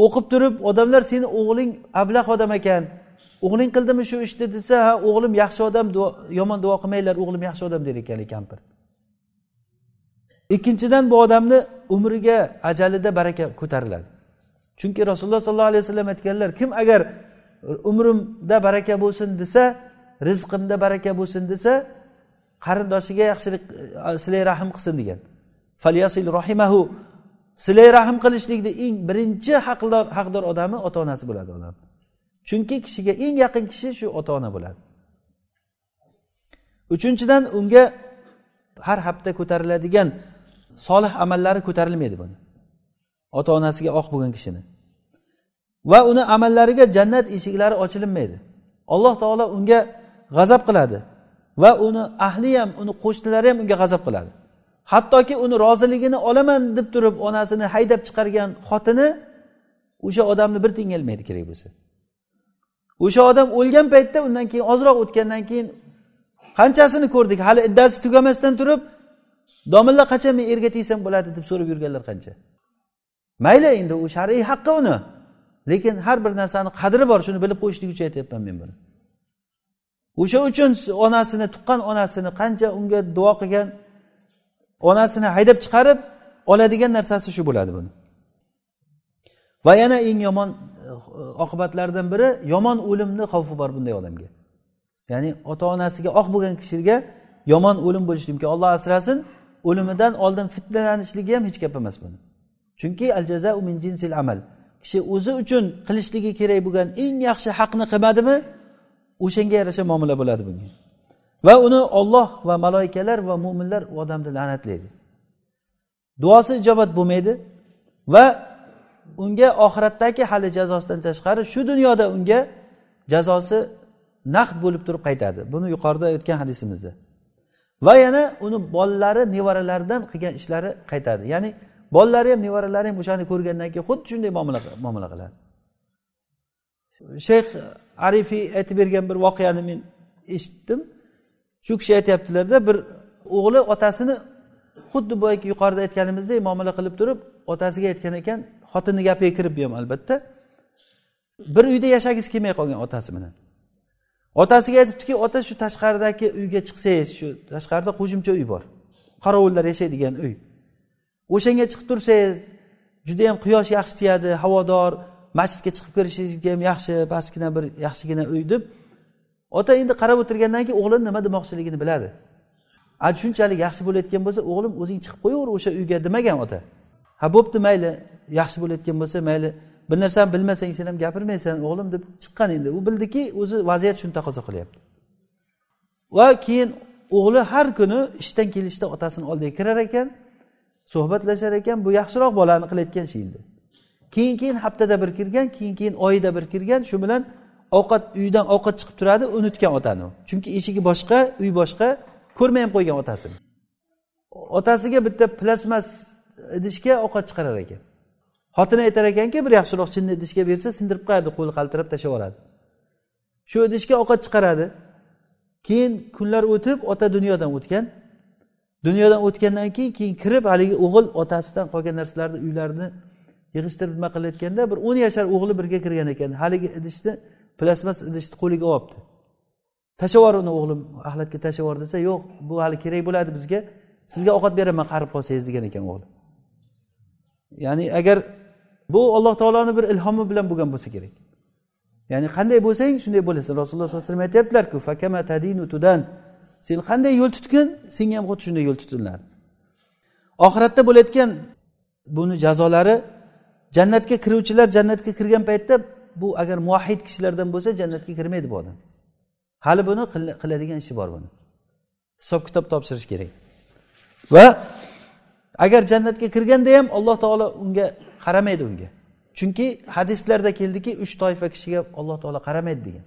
o'qib turib odamlar seni o'g'ling ablah odam ekan. O'g'ling qildimi shu ishni? desa ha o'g'lim yaxshi odam yomon duo qilmanglar o'g'lim yaxshi odam der ekan kampir. Ikkinchidan bu odamni umriga ajalida baraka ko'tariladi. Chunki rasululloh sollallohu alayhi vasallam aytganlar kim agar umrimda baraka bo'lsin desa rizqimda baraka bo'lsin desa qarindoshiga yaxshilik e, silay rahm qilsin degan. Falyasil rohimahu silay rahm qilishlikni eng birinchi haqdor haqdor odami ota onasi bo'ladi odam chunki kishiga eng yaqin kishi shu ota ona bo'ladi. Uchinchidan unga har hafta ko'tariladigan solih amallari ko'tarilmaydi buni. Ota onasiga oq bo'lgan kishini. Va uni amallariga jannat eshiklari ochilinmaydi alloh taolo unga g'azab qiladi va uni ahli ham uni qo'shnilari ham unga g'azab qiladi. Hattoki uni roziligini olaman deb turib onasini haydab chiqargan xotini o'sha odamni bir tiyinga ilmaydi kerak bo'lsa. O'sha odam o'lgan paytda undan keyin ozroq o'tgandan keyin qanchasini ko'rdik? Hali iddasi tugamasdan turib domilla qachon men erga tegsam bo'ladi deb so'rab yurganlar qancha? Mayli endi u shar'iy haqqi uni. Lekin har bir narsani qadri bor shuni bilib qo'yishlik uchun aytyapman men buni. O'sha uchun onasini tuqqan onasini qancha unga duo qilgan onasini haydab chiqarib oladigan narsasi shu bo'ladi buni. Va yana eng yomon eh, oqibatlardan biri yomon o'limni xavfi bor bunday odamga ya'ni ota onasiga oq bo'lgan kishiga yomon o'lim bo'lishi mumkin. Olloh asrasin o'limidan oldin fitnalanishligi ham hech gap emas buni. Chunki al jazau min jinsil amal. Kishi o'zi uchun qilishligi kerak bo'lgan eng yaxshi haqni qilmadimi? O'shanga yarasha muomala bo'ladi bunga. Va uni olloh va maloikalar va mo'minlar u odamni la'natlaydi. Duosi ijobat bo'lmaydi va unga oxiratdagi hali jazosidan tashqari shu dunyoda unga jazosi naqd bo'lib turib qaytadi. Buni yuqorida aytgan hadisimizda. Va yana uni bolalari nevaralaridan qilgan ishlari qaytadi. Ya'ni bolalari ham nevaralari ham o'shani ko'rgandan keyin xuddi shunday muomala qiladi. Shayx arifiy aytib bergan bir voqeani men eshitdim. Shu kishi aytyaptilarda bir o'g'li otasini xuddi boyagi yuqorida aytganimizdek muomala qilib turib otasiga aytgan ekan xotinni gapiga kirib bu ham albatta. Bir uyda yashagisi kelmay qolgan otasi bilan. Otasiga aytibdiki ota shu tashqaridagi uyga chiqsangiz shu tashqarida qo'shimcha uy bor. Qorovullar yashaydigan uy. O'shanga chiqib tursangiz judayam quyosh yaxshi tegadi havodor masjidga chiqib kirishingizga ham yaxshi pastgina bir yaxshigina uy deb ota endi qarab o'tirgandan keyin o'g'lini nima demoqchiligini biladi. A shunchalik yaxshi bo'layotgan bo'lsa o'g'lim o'zing chiqib qo'yaver o'sha uyga demagan ota. Ha bo'pti mayli yaxshi bo'layotgan bo'lsa mayli bir narsani bilmasang sen ham gapirmaysan o'g'lim deb chiqqan endi. U bildiki o'zi vaziyat shuni taqozo qilyapti. Va keyin o'g'li har kuni ishdan kelishda otasini oldiga kirar ekan. Suhbatlashar ekan bu yaxshiroq bolani qilayotgan ishi endi keyin keyin haftada bir kirgan keyin keyin oyida bir kirgan shu bilan ovqat uydan ovqat chiqib turadi unutgan otani. Chunki eshigi boshqa uy boshqa ko'rmay ham qo'ygan otasini otasiga bitta plasmas idishga ovqat chiqarar ekan. Xotini aytar ekanki bir yaxshiroq chinni idishga bersa sindirib qo'yadi qo'li qaltirab tashlab yuboradi shu idishga ovqat chiqaradi. Keyin kunlar o'tib ota dunyodan o'tgan. Dunyodan o'tgandan keyin keyin kirib haligi o'g'il otasidan qolgan narsalarni uylarini yig'ishtirib nima qilayotganda bir o'n yashar o'g'li birga kirgan ekan. Haligi idishni plasmas idishni qo'liga olibdi. Tashlab yubor uni o'g'lim axlatga tashlab yubor desa yo'q bu hali kerak bo'ladi bizga. Sizga ovqat beraman qarib qolsangiz degan ekan o'g'li ya'ni agar bu alloh taoloni bir ilhomi bilan bo'lgan bo'lsa kerak. Ya'ni qanday bo'lsang shunday bo'lasan. Rasululloh sollallohu alayhi vasallam aytyaptilarku sen qanday yo'l tutgin? Senga ham xuddi shunday yo'l tutiladi. Oxiratda bo'layotgan buni jazolari jannatga kiruvchilar jannatga kirgan paytda bu agar muvahid kishilardan bo'lsa jannatga kirmaydi bu odam. Hali buni qiladigan ishi bor buni. Hisob kitob topshirish kerak. Va agar jannatga kirganda ham alloh taolo unga qaramaydi unga. Chunki hadislarda keldiki uch toifa kishiga alloh taolo qaramaydi degan.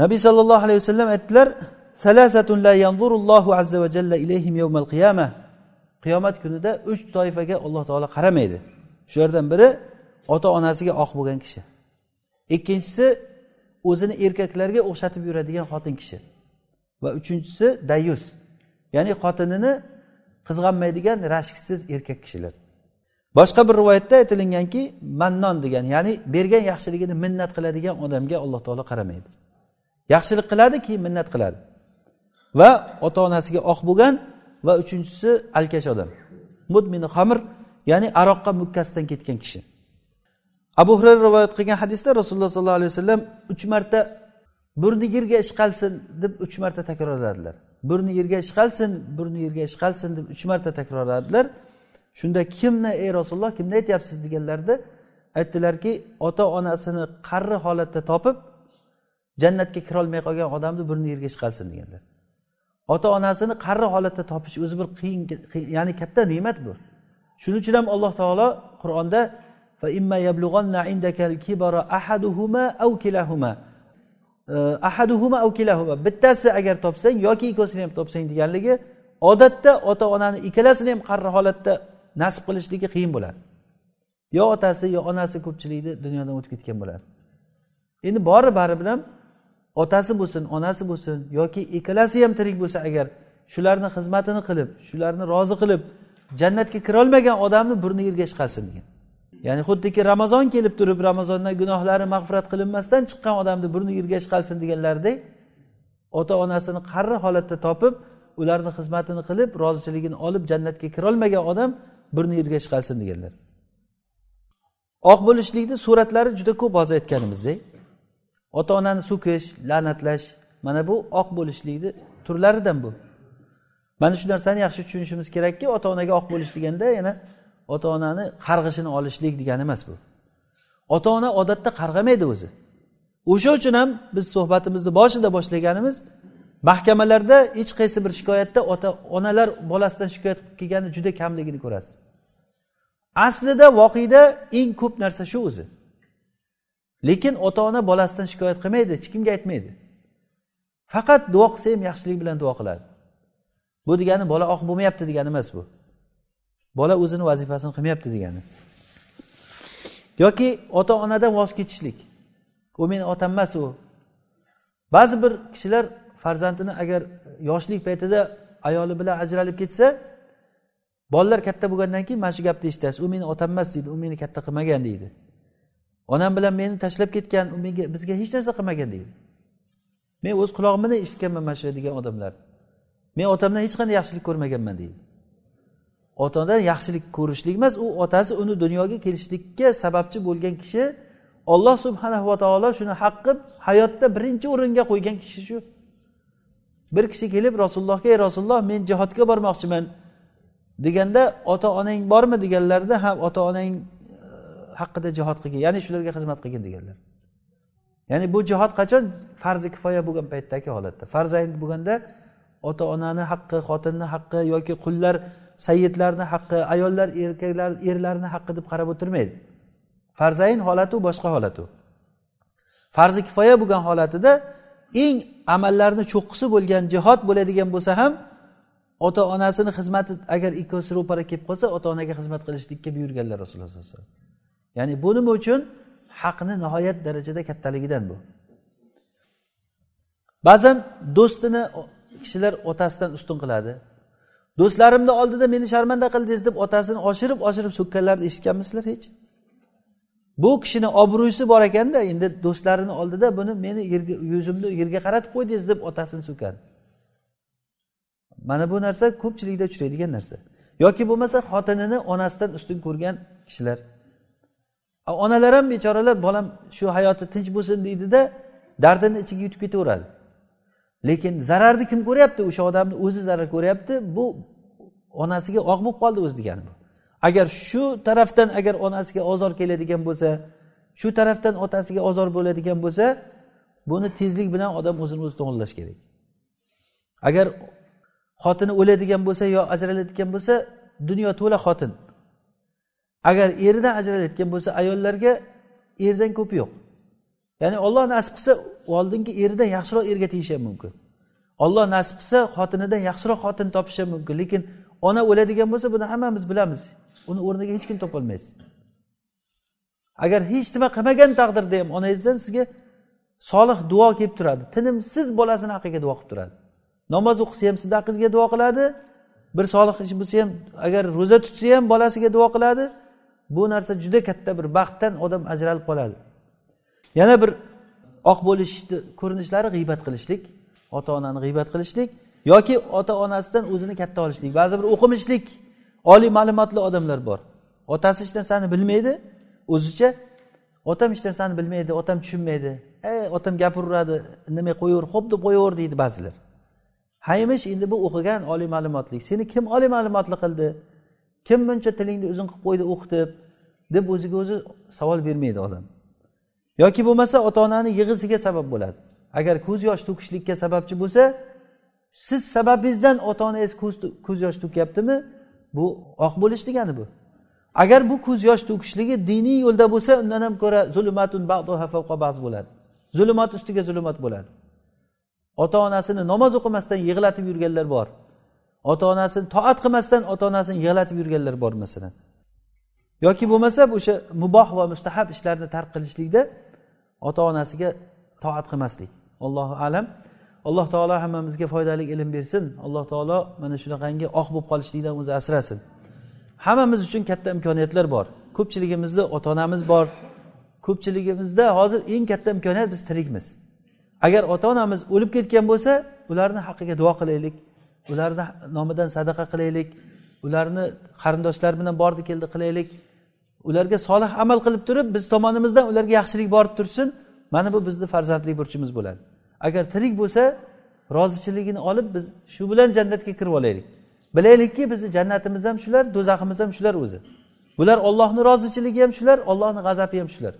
Nabiy sollallohu alayhi vasallam aytdilar qiyomat kunida uch toifaga alloh taolo qaramaydi. Shulardan biri ota onasiga oq bo'lgan kishi. Ikkinchisi o'zini erkaklarga o'xshatib yuradigan xotin kishi. Va uchinchisi dayus. Ya'ni xotinini qizg'anmaydigan rashksiz erkak kishilar. Boshqa bir rivoyatda aytilinganki mannon degan ya'ni bergan yaxshiligini minnat qiladigan odamga alloh taolo qaramaydi. Yaxshilik qiladi keyin minnat qiladi. Va ota onasiga oq bo'lgan va uchinchisi alkash odam. Mudmini xamir ya'ni aroqqa mukkasidan ketgan kishi. Abu hurayra rivoyat qilgan hadisda rasululloh sollallohu alayhi vasallam uch marta burni yerga ishqalsin deb uch marta takrorladilar. Burni yerga ishqalsin burni yerga ishqalsin deb uch marta takrorladilar. Shunda kimni ey rasululloh kimni aytyapsiz deganlarida aytdilarki ota onasini qarri holatda topib jannatga kirolmay qolgan odamni burni yerga chiqarsin deganlar. Ota onasini qarri holatda topish o'zi bir qiyin ya'ni katta ne'mat bu. Shuning uchun ham alloh taolo qur'onda ahaduhuma bittasi agar topsang yoki ikkovsini ham topsang deganligi odatda ota onani ikkalasini ham qarri holatda nasib qilishligi qiyin bo'ladi. Yo otasi yo onasi ko'pchilikni dunyodan o'tib ketgan bo'ladi. Endi bori baribir ham otasi bo'lsin onasi bo'lsin yoki ikkalasi ham tirik bo'lsa agar shularni xizmatini qilib shularni rozi qilib jannatga kirolmagan odamni burni yerga chiqarsin degan. Ya'ni xuddiki ramazon kelib turib ramazondan gunohlari mag'firat qilinmasdan chiqqan odamni burni yerga chiqarsin deganlaridek ota onasini qarri holatda topib ularni xizmatini qilib rozichiligini olib jannatga kirolmagan odam burni yerga chiqarsin deganlar. Oq bo'lishlikni suratlari juda ko'p hozir aytganimizdek ota onani so'kish la'natlash mana bu oq bo'lishlikni turlaridan bu. Mana shu narsani yaxshi tushunishimiz kerakki ota onaga oq bo'lish deganda yana ota onani qarg'ishini olishlik degani emas bu. Ota ona odatda qarg'amaydi o'zi. O'sha uchun ham biz suhbatimizni boshida boshlaganimiz mahkamalarda hech qaysi bir shikoyatda ota onalar bolasidan shikoyat qilib kelgani juda kamligini ko'rasiz. Aslida voqeda eng ko'p narsa shu o'zi. Lekin ota ona bolasidan shikoyat qilmaydi hech kimga aytmaydi. Faqat duo qilsa ham yaxshilik bilan duo qiladi. Bu degani bola oq bo'lmayapti degani emas bu. Bola o'zini vazifasini qilmayapti degani. Yoki ota onadan voz kechishlik. U meni otam emas u. Ba'zi bir kishilar farzandini agar yoshlik paytida ayoli bilan ajralib ketsa bolalar katta bo'lgandan keyin mana shu gapni eshitasiz. U meni otam emas deydi u meni katta qilmagan deydi. Onam bilan meni tashlab ketgan u menga bizga hech narsa qilmagan deydi. Men o'z qulog'im bilan eshitganman mana shu degan odamlar. Men otamdan hech qanday yaxshilik ko'rmaganman deydi. Ota onadan yaxshilik ko'rishlik emas u otasi uni dunyoga kelishlikka sababchi bo'lgan kishi olloh subhanahu va taolo shuni haq qilib hayotda birinchi o'ringa qo'ygan kishi shu. Bir kishi kelib rasulullohga ey rasululloh men jihodga bormoqchiman deganda ota onang bormi? deganlarida ha ota onang haqida jihod qilgin. Ya'ni shularga xizmat qilgin deganlar. Ya'ni bu jihod qachon farzi kifoya bo'lgan paytdagi holatda? Farzayn bo'lganda ota onani haqqi xotinni haqqi yoki qullar sayyidlarni haqqi ayollar erkaklar erlarni haqqi deb qarab o'tirmaydi. Farzayn holati boshqa holat u. Farzi kifoya bo'lgan holatida eng amallarni cho'qqisi bo'lgan jihod bo'ladigan bo'lsa ham ota onasini xizmati agar ikkovsi ro'para kelib qolsa ota onaga xizmat qilishlikka buyurganlar rasululloh sallallohu alayhi vasallam. Ya'ni bu nima uchun haqni nihoyat darajada kattaligidan bu. Ba'zan do'stini kishilar otasidan ustun qiladi. Do'stlarimni oldida meni sharmanda qildingiz deb otasini oshirib oshirib so'kkanlarni eshitganmisizlar hech? Bu kishini obro'si bor ekanda endi do'stlarini oldida buni meni yerga yuzimni yerga qaratib qo'ydingiz deb otasini so'kadi. Mana bu narsa ko'pchilikda uchraydigan narsa. Yoki bo'lmasa xotinini onasidan ustun ko'rgan kishilar. Onalar ham bechoralar bolam shu hayoti tinch bo'lsin deydida dardini ichiga yutib ketaveradi. Lekin zararni kim ko'ryapti? O'sha odamni o'zi zarar ko'ryapti. Bu onasiga og' bo'lib qoldi o'zi degani bu. Agar shu tarafdan agar onasiga ozor keladigan bo'lsa shu tarafdan otasiga ozor bo'ladigan bo'lsa buni tezlik bilan odam o'zini o'zi to'g'irlash kerak. Agar xotini o'ladigan bo'lsa yo ajraladigan bo'lsa dunyo to'la xotin. Agar eridan ajralayotgan bo'lsa ayollarga erdan ko'pi yo'q. Ya'ni olloh nasib qilsa oldingi eridan yaxshiroq erga tegishi ham mumkin. Olloh nasib qilsa xotinidan yaxshiroq xotin topishi ham mumkin. Lekin ona o'ladigan bo'lsa buni hammamiz bilamiz. Uni o'rniga hech kim topolmaysiz. Agar hech nima qilmagan taqdirda ham onangizdan sizga solih duo kelib turadi. Tinimsiz bolasini haqqiga duo qilib turadi. Namoz o'qisa ham sizni haqqingizga duo qiladi. Bir solih ish bo'lsa ham agar ro'za tutsa ham bolasiga duo qiladi. Bu narsa juda katta bir baxtdan odam ajralib qoladi. Yana bir oq bo'lishni ko'rinishlari g'iybat qilishlik ota onani g'iybat qilishlik yoki ota onasidan o'zini katta olishlik. Ba'zi bir o'qimishlik oliy ma'lumotli odamlar bor. Otasi hech narsani bilmaydi o'zicha otam hech narsani bilmaydi otam tushunmaydi. Ey otam gapiraveradi indamay qo'yaver xo'p deb qo'yaver deydi ba'zilar. Haymish endi bu o'qigan oliy ma'lumotli seni kim oliy ma'lumotli qildi? Kim buncha tilingni uzun qilib qo'ydi o'qitib deb o'ziga o'zi savol bermaydi odam. Yoki bo'lmasa ota onani yig'isiga sabab bo'ladi. Agar ko'z yosh to'kishlikka sababchi bo'lsa siz sababingizdan ota onangiz ko'z yosh to'kyaptimi? Bu oq bo'lish degani bu. Agar bu ko'z yosh to'kishligi diniy yo'lda bo'lsa undan ham ko'ra zulumatun bo'ladi. Zulmat ustiga zulmat bo'ladi. Ota onasini namoz o'qimasdan yig'latib yurganlar bor. Ota onasini toat qilmasdan ota onasini yig'latib yurganlar bor masalan. Yoki bo'lmasa o'sha muboh va mustahab ishlarni tark qilishlikda ota onasiga toat qilmaslik. Allohu alam. Alloh taolo hammamizga foydali ilm bersin. Alloh taolo mana shunaqangi oq bo'lib qolishlikdan o'zi asrasin. Hammamiz uchun katta imkoniyatlar bor. Ko'pchiligimizni ota onamiz bor. Ko'pchiligimizda hozir eng katta imkoniyat biz tirikmiz. Agar ota onamiz o'lib ketgan bo'lsa ularni haqqiga duo qilaylik. Ularni nomidan sadaqa qilaylik. Ularni qarindoshlar bilan bordi keldi qilaylik. Ularga solih amal qilib turib biz tomonimizdan ularga yaxshilik borib tursin mana bu bizni farzandlik burchimiz bo'ladi. Agar tirik bo'lsa rozichiligini olib biz shu bilan jannatga kirib olaylik. Bilaylikki bizni jannatimiz ham shular do'zaximiz ham shular o'zi. Bular ollohni rozichiligi ham shular ollohni g'azabi ham shular.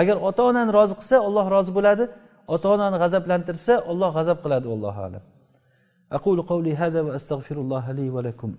Agar ota onani rozi qilsa olloh rozi bo'ladi. Ota onani g'azablantirsa olloh g'azab qiladi allohu alam. أقول قولي هذا وأستغفر الله لي ولكم.